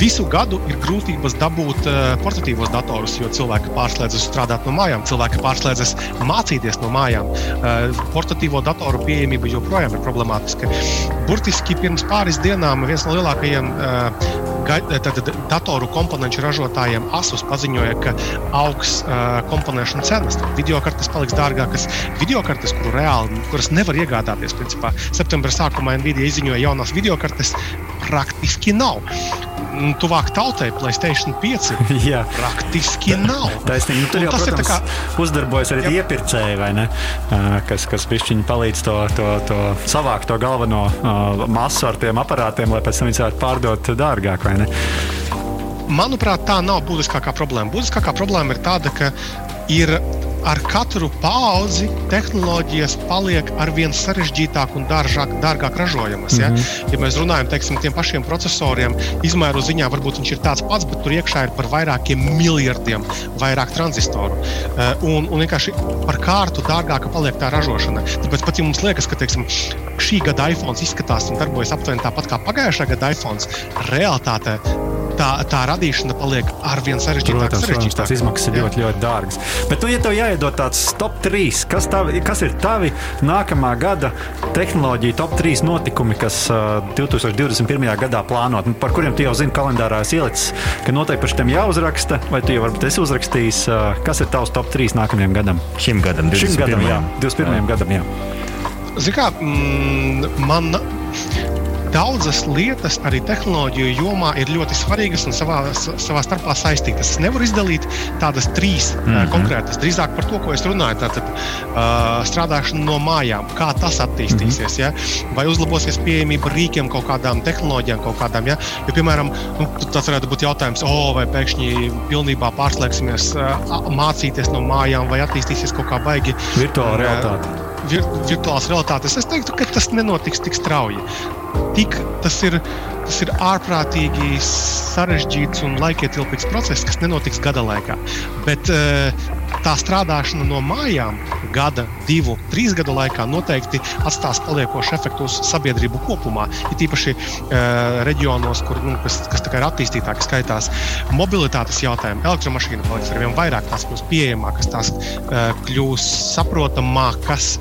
Visu gadu ir grūtības dabūt uh, portatīvos datorus, jo cilvēki pārslēdzas strādāt no mājām, cilvēki pārslēdzas mācīties no mājām. Uh, portatīvo datoru pieejamība joprojām ir problemātiska problemātiska. Burtiski pirms pāris dienām viens no lielākajiem uh, tad, datoru komponentu ražotājiem Asus paziņoja, ka augs uh, komponēšana cenas. Video kartes paliks dārgākas. Video kartes, kuru reāli, kuras nevar iegādāties, principā septembra sākumā Nvidia izziņoja jaunās video kartes, praktiski nav. Nu, tuvāk tautai, Placēta 5. Jā, praktiski nav. Taisnība, nu, tur jau, tas protams, ir kā... uzdarbojas arī jā. iepirkēji, vai ne? Kas, kas pišķiņi palīdz to, to, to savākt to galveno uh, masu ar tiem aparātiem, lai pēc tam viņi varētu pārdot dārgāk, vai ne? Manuprāt, tā nav būtiskākā problēma. Būtiskākā problēma ir tāda, ka ir ar katru paudzi tehnoloģijas paliek ar vien sarežģītāk un dāržāk, dārgāk ražojamas. Ja? Mm -hmm. ja mēs runājam par pašiem procesoriem, izmēru ziņā varbūt viņš ir tāds pats, bet tur iekšā ir par vairākiem miljardiem vairāk transistoru. Uh, un, un vienkārši par kārtu dārgāka paliek tā ražošana. Tāpēc pat ja mums liekas, ka teiksim, šī gada iPhone izskatās un darbojas aptuveni tāpat kā pagājušā gada iPhone, realitātē tā, tā radīšana paliek ar vien sarežģītāka. Protams, tās izmaksas ir ļoti, ļoti dārgas. Bet, nu, ja tev jāiedod tāds top 3, kas, tavi, kas ir tavi nākamā gada tehnoloģija top 3 notikumi, kas uh, 2021. gadā plānot, nu, par kuriem tu jau zini, kalendārā esi ielicis, ka noteikti par šiem jāuzraksta, vai tu jau varbūt esi uzrakstījis, uh, kas ir tavs top 3 nākamajam gadam? Šim gadam, 21. Šim gadam, jā, 21. Jā. gadam. Jā. Zini, kā mm, man daudzas lietas arī tehnoloģiju jomā ir ļoti svarīgas un savā, savā starpā saistītas. Es nevaru izdalīt tādas trīs mm -hmm. konkrētas, drīzāk par to, ko es runāju. Tātad uh, strādāšana no mājām, kā tas attīstīsies, mm -hmm. ja? vai uzlabosies pieejamība rīkiem, kaut kādām tehnoloģijām, kaut kādām. Ja? Jo, piemēram, nu, tas varētu būt jautājums, oh, vai pēkšņi pilnībā pārslēgsimies uh, mācīties no mājām, vai attīstīsies kaut kā baigi. Virtuāla realitāte vir, virtuālās realitātes. Es teiktu, ka tas nenotiks tik strauji. Tik, tas, ir, tas ir ārprātīgi sarežģīts un laikietilpīgs process, kas nenotiks gada laikā. Bet uh, tā strādāšana no mājām gada, divu, trīs gadu laikā noteikti atstās paliekošu efektu uz sabiedrību kopumā. Ir īpaši uh, reģionos, kur, nu, kas, kas ir attīstītāki, skaitās mobilitātes jautājumi. Elektromašīna paliks ar vien vairāk, tās kļūs pieejamākas, tās uh, kļūs saprotamākas.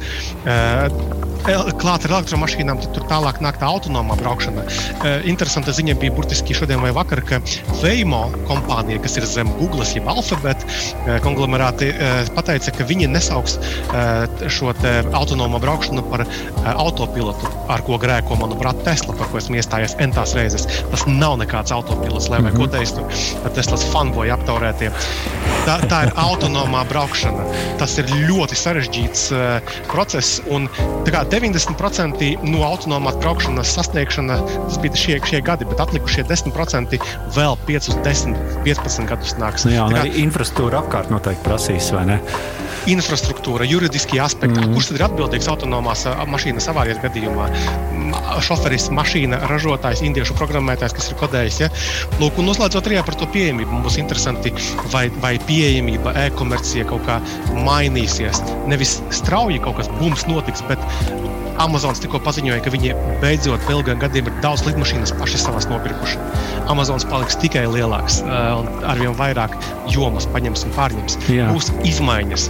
Uh, klāt ar elektromašīnām, tad tur tālāk nāk tā autonomā braukšana. Uh, interesanta ziņa bija burtiski šodien vai vakar, ka Veimo kompānija, kas ir zem Google, jeb Alphabet uh, konglomerāti, uh, pateica, ka viņi nesauks uh, šo autonomo braukšanu par uh, autopilotu, ar ko grēko manuprāt Tesla, par ko esmu iestājies entās reizes. Tas nav nekāds autopilots, lai mm -hmm. ko teiktu Teslas fanboji aptaurētie. Tā, tā ir autonomā braukšana. Tas ir ļoti sarežģīts uh, process. Un, kā, 90% no autonomās braukšanas sasniegšana bija šie, šie gadi, bet atlikušie 10% vēl 5, 10, 15 gadus nāks. Nu jā, kā, arī infrastruktūra apkārt noteikti prasīs, vai ne? Infrastruktūra, juridiskie aspekti. Mm. Kurš tad ir atbildīgs autonomās mašīnas avārijas gadījumā? Šoferis, mašīna, ražotājs, indiešu programmētājs, kas ir kodējis. Ja? Lūk, un noslēdzot arī par to pieejamību, mums būs interesanti, vai, vai pieejamība, e-komercija kaut kā mainīsies. Nevis strauji kaut kas bums notiks, bet Amazons tikko paziņoja, ka viņi beidzot pēc ilgiem gadiem ir daudz lidmašīnas paši savas nopirkuši. Amazons paliks tikai lielāks un arvien vairāk jomas paņems un pārņems. Jā. Būs izmaiņas.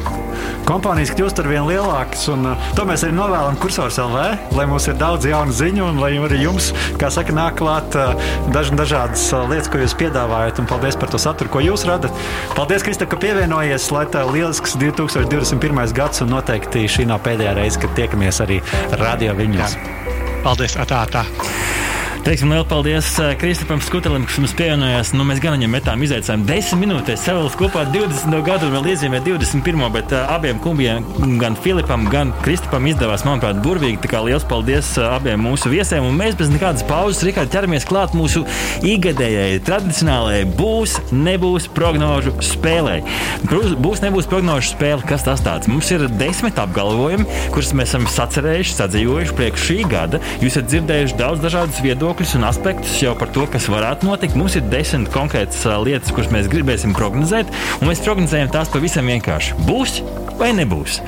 Kompānijas kļūst ar vien lielākas, un to mēs arī novēlam kursors LV, lai mums ir daudz jaunu ziņu, un lai arī jums, kā saka, nāk klāt daž, dažādas lietas, ko jūs piedāvājat, un paldies par to saturu, ko jūs radat. Paldies, Krista, ka pievienojies, lai tev lielisks 2021. gads, un noteikti šī nav pēdējā reize, kad tiekamies arī radio viņos. Paldies! Atā, atā. Teiksim, liels paldies eh, Kristupam Skutelim, kas mums pievienojās. Nu, mēs gan viņam metām izaicinājumu 10 minūtēs. Sevilis kopā ar 20. gadu vēl iezīmē 21. bet uh, abiem kumbiem, gan Filipam, gan Kristupam izdevās, manuprāt, burvīgi. Tā kā liels paldies uh, abiem mūsu viesiem. Un mēs bez nekādas pauzes, Rikārd, ķeramies klāt mūsu ikgadējai, tradicionālajai būs, nebūs prognožu spēlē. Būs, nebūs prognožu spēle. Kas tas tāds? Mums ir desmit apgalvojumi, kurus mēs esam sacerējuši, sadzīvojuši priekš šī gada. Jūs esat dzirdējuši daudz dažādus viedokļus viedokļus un aspektus jau par to, kas varētu notikt. Mums ir desmit konkrētas lietas, kuras mēs gribēsim prognozēt, un mēs prognozējam tās pavisam vienkārši. Būs vai nebūs.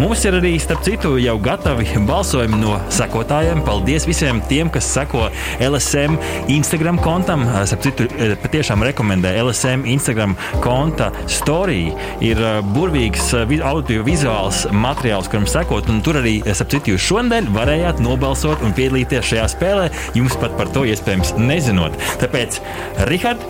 Mums ir arī, starp citu, jau gatavi balsojumi no sekotājiem. Paldies visiem tiem, kas seko LSM Instagram kontam. Starp citu, patiešām rekomendē LSM Instagram konta story. Ir burvīgs audio-vizuāls materiāls, kuram sekot, un tur arī, starp citu, jūs šonadēļ varējāt nobalsot un piedalīties šajā spēlē. Jums pat par to iespējams nezinot. Tāpēc, Rihard,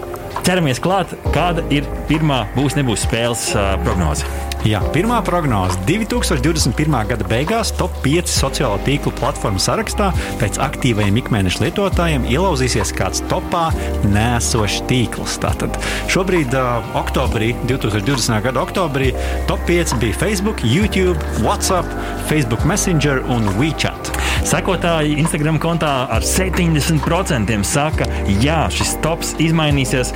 ķeramies klāt, kāda ir pirmā būs nebūs spēles uh, prognoze. Jā, pirmā prognoze - 2021. gada beigās top 5 sociālo tīklu platformu sarakstā pēc aktīvajiem ikmēneša lietotājiem ielauzīsies kāds topā nēsošs tīkls. Tātad šobrīd, uh, oktobrī, 2020. gada oktobrī, top 5 bija Facebook, YouTube, WhatsApp, Facebook Messenger un WeChat. Sekotāji Instagram kontā ar 70% saka, jā, šis tops izmainīsies.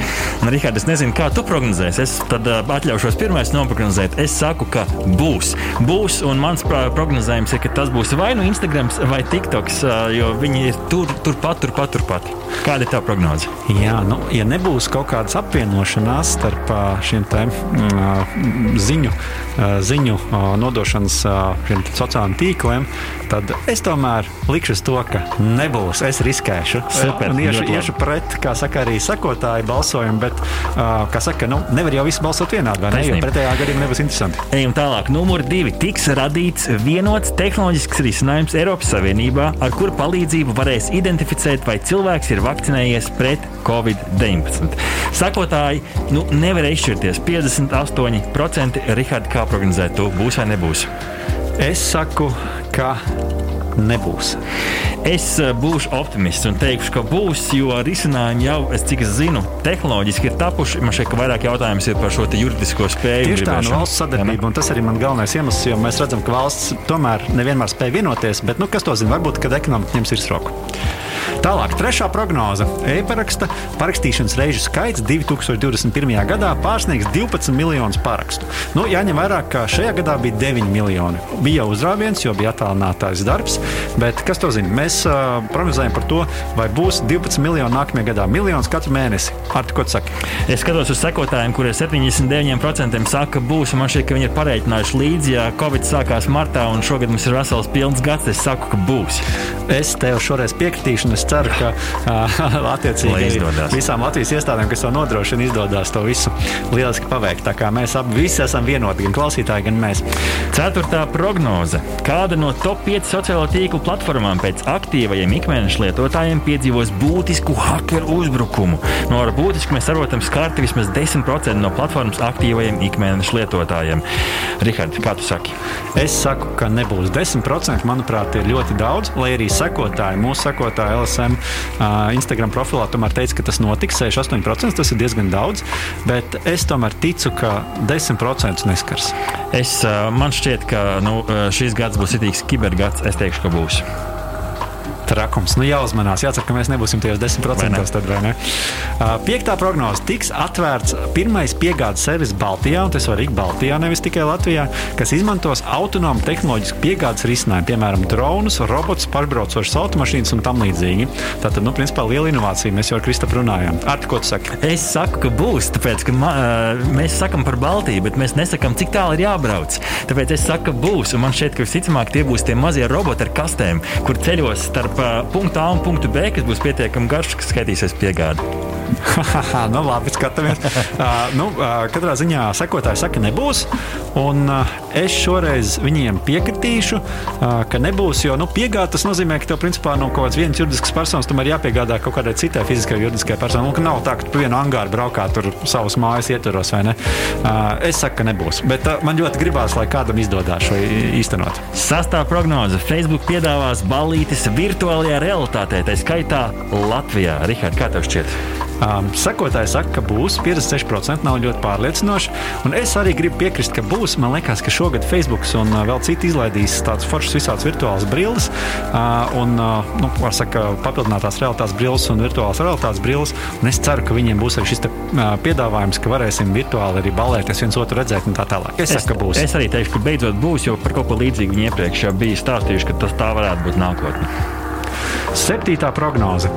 Rihards, es nezinu, kā tu prognozēsi. Es tad atļaušos pirmais noprognozēt. Es saku, ka būs. Būs, un mans prognozējums ir, ka tas būs vai nu Instagram vai TikToks, jo viņi ir tur, turpat, turpat, turpat. Kāda ir tā prognoze? Jā, nu, ja nebūs kaut kādas apvienošanās starp šiem te, mm, ziņu, ziņu nodošanas sociālajiem tīkliem, tad es tomēr likšu uz to, ka nebūs. Es riskēšu. Super, un iešu, iešu pret, kā saka, arī sakotāju balsojumu, bet, kā saka, nu, nevar jau visi balsot vienādi, vai ne? Jo pretējā gadījumā nebūs interesanti. Ejam tālāk. Numur divi. Tiks radīts vienots tehnoloģisks risinājums Eiropas Savienībā, ar kuru palīdzību varēs identificēt, vai cilvēks ir vakcinējies pret Covid-19. Sakotāji, nu, nevar izšķirties. 58% Rihards, kā prognozēt, būs vai nebūs? Es saku, ka nebūs. Es eh, būšu optimists un teikšu, ka būs, jo risinājumi jau, es cik es zinu, tehnoloģiski ir tapuši. Man šeit vairāk jautājums ir par šo juridisko spēju. Tieši tā, no valsts sadarbība, un tas arī man galvenais iemesls, jo mēs redzam, ka valsts tomēr nevienmēr spēj vienoties, bet, nu, kas to zina, varbūt, kad ekonomika ņems virsroku. Tālāk, trešā prognoze - e-paraksta parakstīšanas reižu skaits 2021. gadā pārsniegs 12 miljonus parakstu. Nu, jāņem vērā, ka šajā gadā bija 9 miljoni. Bija jau uzrāviens, jo bija attālinātājs darbs, bet kas to zina? Mēs uh, prognozējam par to, vai būs 12 miljoni nākamajā gadā. Miljons katru mēnesi. Ar ko tu saki? Es skatos uz sekotājiem, kuriem 79% saka, būs. Man šķiet, ka viņi ir pareiķinājuši līdzi, ja Covid sākās martā un šogad mums ir vesels pilns gads. Es saku, ka būs. Es tev šoreiz piekritīšu, ceru, ka uh, attiecīgi visām Latvijas iestādēm, kas to nodrošina, izdodas to visu lieliski paveikt. Tā kā mēs abi visi esam vienoti, gan klausītāji, gan mēs. Ceturtā prognoze. Kāda no top 5 sociālo tīklu platformām pēc aktīvajiem ikmēneša lietotājiem piedzīvos būtisku hakeru uzbrukumu? No ar būtisku mēs saprotam skarti vismaz 10% no platformas aktīvajiem ikmēneša lietotājiem. Rihards, kā tu saki? Es saku, ka nebūs 10%. Manuprāt, ir ļoti daudz, lai arī sekotāji, mūsu sekotāji LSM uh, Instagram profilā tomēr teica, ka tas notiks 68%. Tas ir diezgan daudz, bet es tomēr ticu, ka 10% neskars. Es, man šķiet, ka nu, šis gads būs itīgs kibergads. Es teikšu, ka būs. Trakums. Nu, jāuzmanās, jācer, ka mēs nebūsim tajos 10% tad, vai ne? Uh, piektā prognoze tiks atvērts pirmais piegādes servis Baltijā, un tas var arī Baltijā, nevis tikai Latvijā, kas izmantos autonomu tehnoloģisku piegādes risinājumu, piemēram, dronus, robotus, pārbraucošas automašīnas un tam līdzīgi. Tātad, nu, principā, liela inovācija. Mēs jau ar Kristapam runājām. Arti, ko tu saki? Es saku, ka būs, tāpēc, ka ma, mēs sakām par Baltiju, bet mēs nesakām, cik tālu ir jābrauc. Tāpēc es saku, ka būs, un man šķiet, ka visticamāk tie būs tie mazie roboti ar kastēm, kur ceļos starp uh, punktu A un punktu B, kas būs pietiekami garš, kas skaitīsies piegādi. Nu, labi, skatāmies. uh, nu, uh, katrā ziņā sekotāji saka, nebūs. Un uh, es šoreiz viņiem piekritīšu, uh, ka nebūs. Jo nu, piegādā tas nozīmē, ka tev principā no kaut kādas vienas juridiskas personas tomēr jāpiegādā kaut kādai citai fiziskai juridiskai personai. Ka nav tā, ka tu vienu angāru braukā tur savas mājas ietvaros vai ne. Uh, es saku, ka nebūs. Bet uh, man ļoti gribās, lai kādam izdodas šo īstenot. Sastāv prognoze. Facebook piedāvās balītis virtuālajā realitātē, tā skaitā Latvijā. Rihard, kā tev šķiet? Um, sekotāji saka, ka būs 56%, nav ļoti pārliecinoši. Un es arī gribu piekrist, ka būs. Man liekas, ka šogad Facebook un uh, vēl citi izlaidīs tādas foršas visādas virtuālas brilles. Uh, un, uh, nu, saka, papildinātās realitātes brilles un virtuālās realitātes brilles. Un es ceru, ka viņiem būs arī šis te, uh, piedāvājums, ka varēsim virtuāli arī balēties viens otru redzēt un tā tālāk. Es, es saku. Es arī teikšu, ka beidzot būs, jo par kaut ko līdzīgu viņi iepriekš bija stāstījuši, ka tas tā varētu būt nākotnē. Septītā prognoze.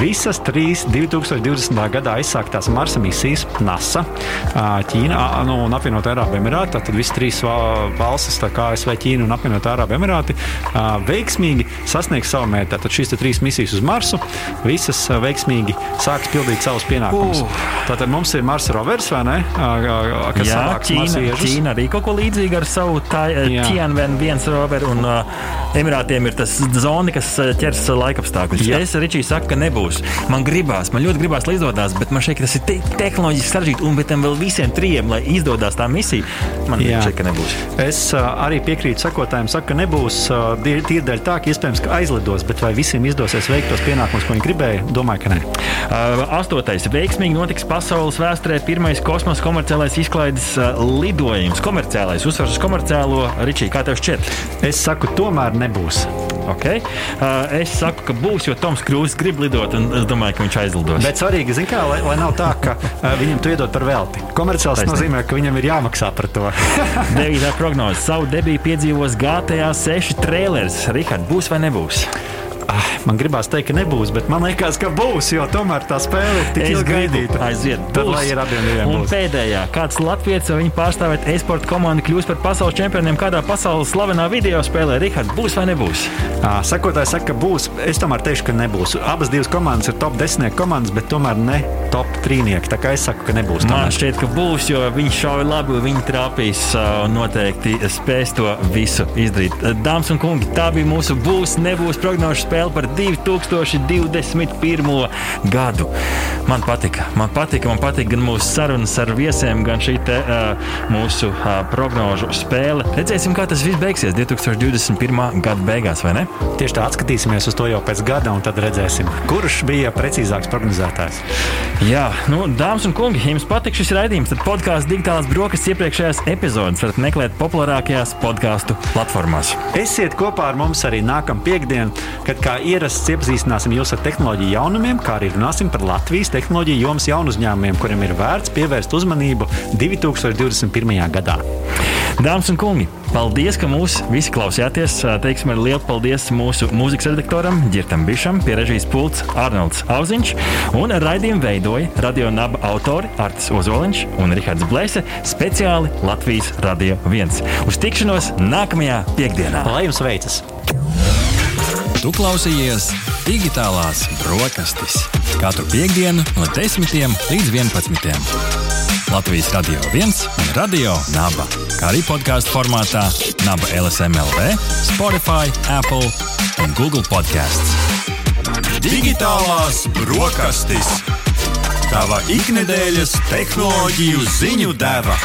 Visas trīs 2020. gadā izsāktās Marsa misijas NASA, Ķīna nu, un apvienotā Arābu Emirāti. Tad visas trīs valstis, kā ASV, Ķīna un apvienotā Arābu Emirāti, veiksmīgi sasniegs savu mērķi. Tad šīs trīs misijas uz Marsu visas veiksmīgi sāks pildīt savus pienākumus. Uh. Tātad mums ir Marsa rovers, vai ne? Kas Jā, Ķīna, Ķīna arī kaut ko līdzīgu ar savu Tianwen viens roveru un uh, Emirātiem ir tas zoni, kas ķers laika laikapstākļus. Jā. Es arī saku, ka nebūs. Man gribās, man ļoti gribās, lai izdodas, bet man ka tas ir te tehnoloģiski sarežģīti. Un tam vēl visiem trijiem, lai izdodas tā misija, man šķiet, ka nebūs. Es uh, arī piekrītu sakotājiem, saku, ka nebūs tīri dēļ tā, ka iespējams, ka aizlidos, bet vai visiem izdosies veikt tos pienākumus, ko viņi gribēja, domāju, ka nē. Uh, astotais. Veiksmīgi notiks pasaules vēsturē pirmais kosmosa komerciālais izklaides lidojums. Komerciālais, uzsvars uz komerciālo. Ričī, kā tev šķiet? Es saku, tomēr nebūs. Okay. Uh, es saku, ka būs, jo Toms Krūzs grib lidot, un es domāju, ka viņš aizlidos. Bet svarīgi, kā, lai, lai nav tā, ka uh, viņam to iedod par velti. Komerciāls Taisnība. nozīmē, ka viņam ir jāmaksā par to. Devītā prognoze. Savu debiju piedzīvos GTA 6 trailers. Rihard, būs vai nebūs? Ah, man gribās teikt, ka nebūs, bet man liekas, ka būs, jo tomēr tā spēle ir tik gaidīta. Aiziet, tad lai ir abiem diviem. Un būs. pēdējā, kāds Latvijas vai viņa pārstāvēt e-sporta komandu kļūs par pasaules čempioniem kādā pasaules slavenā video spēlē. Rihard, būs vai nebūs? Sakotāji saka, ka būs. Es tomēr teikšu, ka nebūs. Abas divas komandas ir top 10 komandas, bet tomēr ne top 3. Tā kā es saku, ka nebūs. Tomēr. Man šķiet, ka būs, jo viņi šauja labi, viņi trāpīs un noteikti spēs to visu izdarīt. Dāmas un kungi, tā bija mūsu būs, nebūs prognožu spēle par 2021. gadu. Man patika, man patika, man patika gan mūsu sarunas ar viesiem, gan šī te, uh, mūsu uh, prognožu spēle. Redzēsim, kā tas viss beigsies 2021. gada beigās, vai ne? Tieši tā atskatīsimies uz to jau pēc gada, un tad redzēsim, kurš bija precīzāks prognozētājs. Jā, nu, dāmas un kungi, ja jums patīk šis raidījums, tad podkāstu digitālās brokastis iepriekšējās epizodes varat meklēt populārākajās podkāstu platformās. Esiet kopā ar mums arī nākamā piekdiena, kad kā ierasts iepazīstināsim jūs ar tehnoloģiju jaunumiem, kā arī runāsim par Latvijas tehnoloģiju jomas jaunu uzņēmumiem, kuriem ir vērts pievērst uzmanību 2021. gadā. Dāmas un kungi, paldies, ka mūs visi klausījāties. Teiksim lielu paldies mūsu mūzikas redaktoram Girtam Bišam, pie režijas pults Arnolds Auziņš un raidījumu veidoja radio naba autori Artis Ozoliņš un Rihards Blēse speciāli Latvijas Radio 1. Uz tikšanos nākamajā piekdienā! Lai jums veicas! Tu klausījies digitālās brokastis katru piekdienu no 10 līdz 11. Latvijas Radio 1 un Radio Naba, kā arī podkāstu formātā Naba LSMLV, Spotify, Apple un Google podkāsts. Digitālās brokastis! Tava ikdienas tehnoloģiju ziņu deva!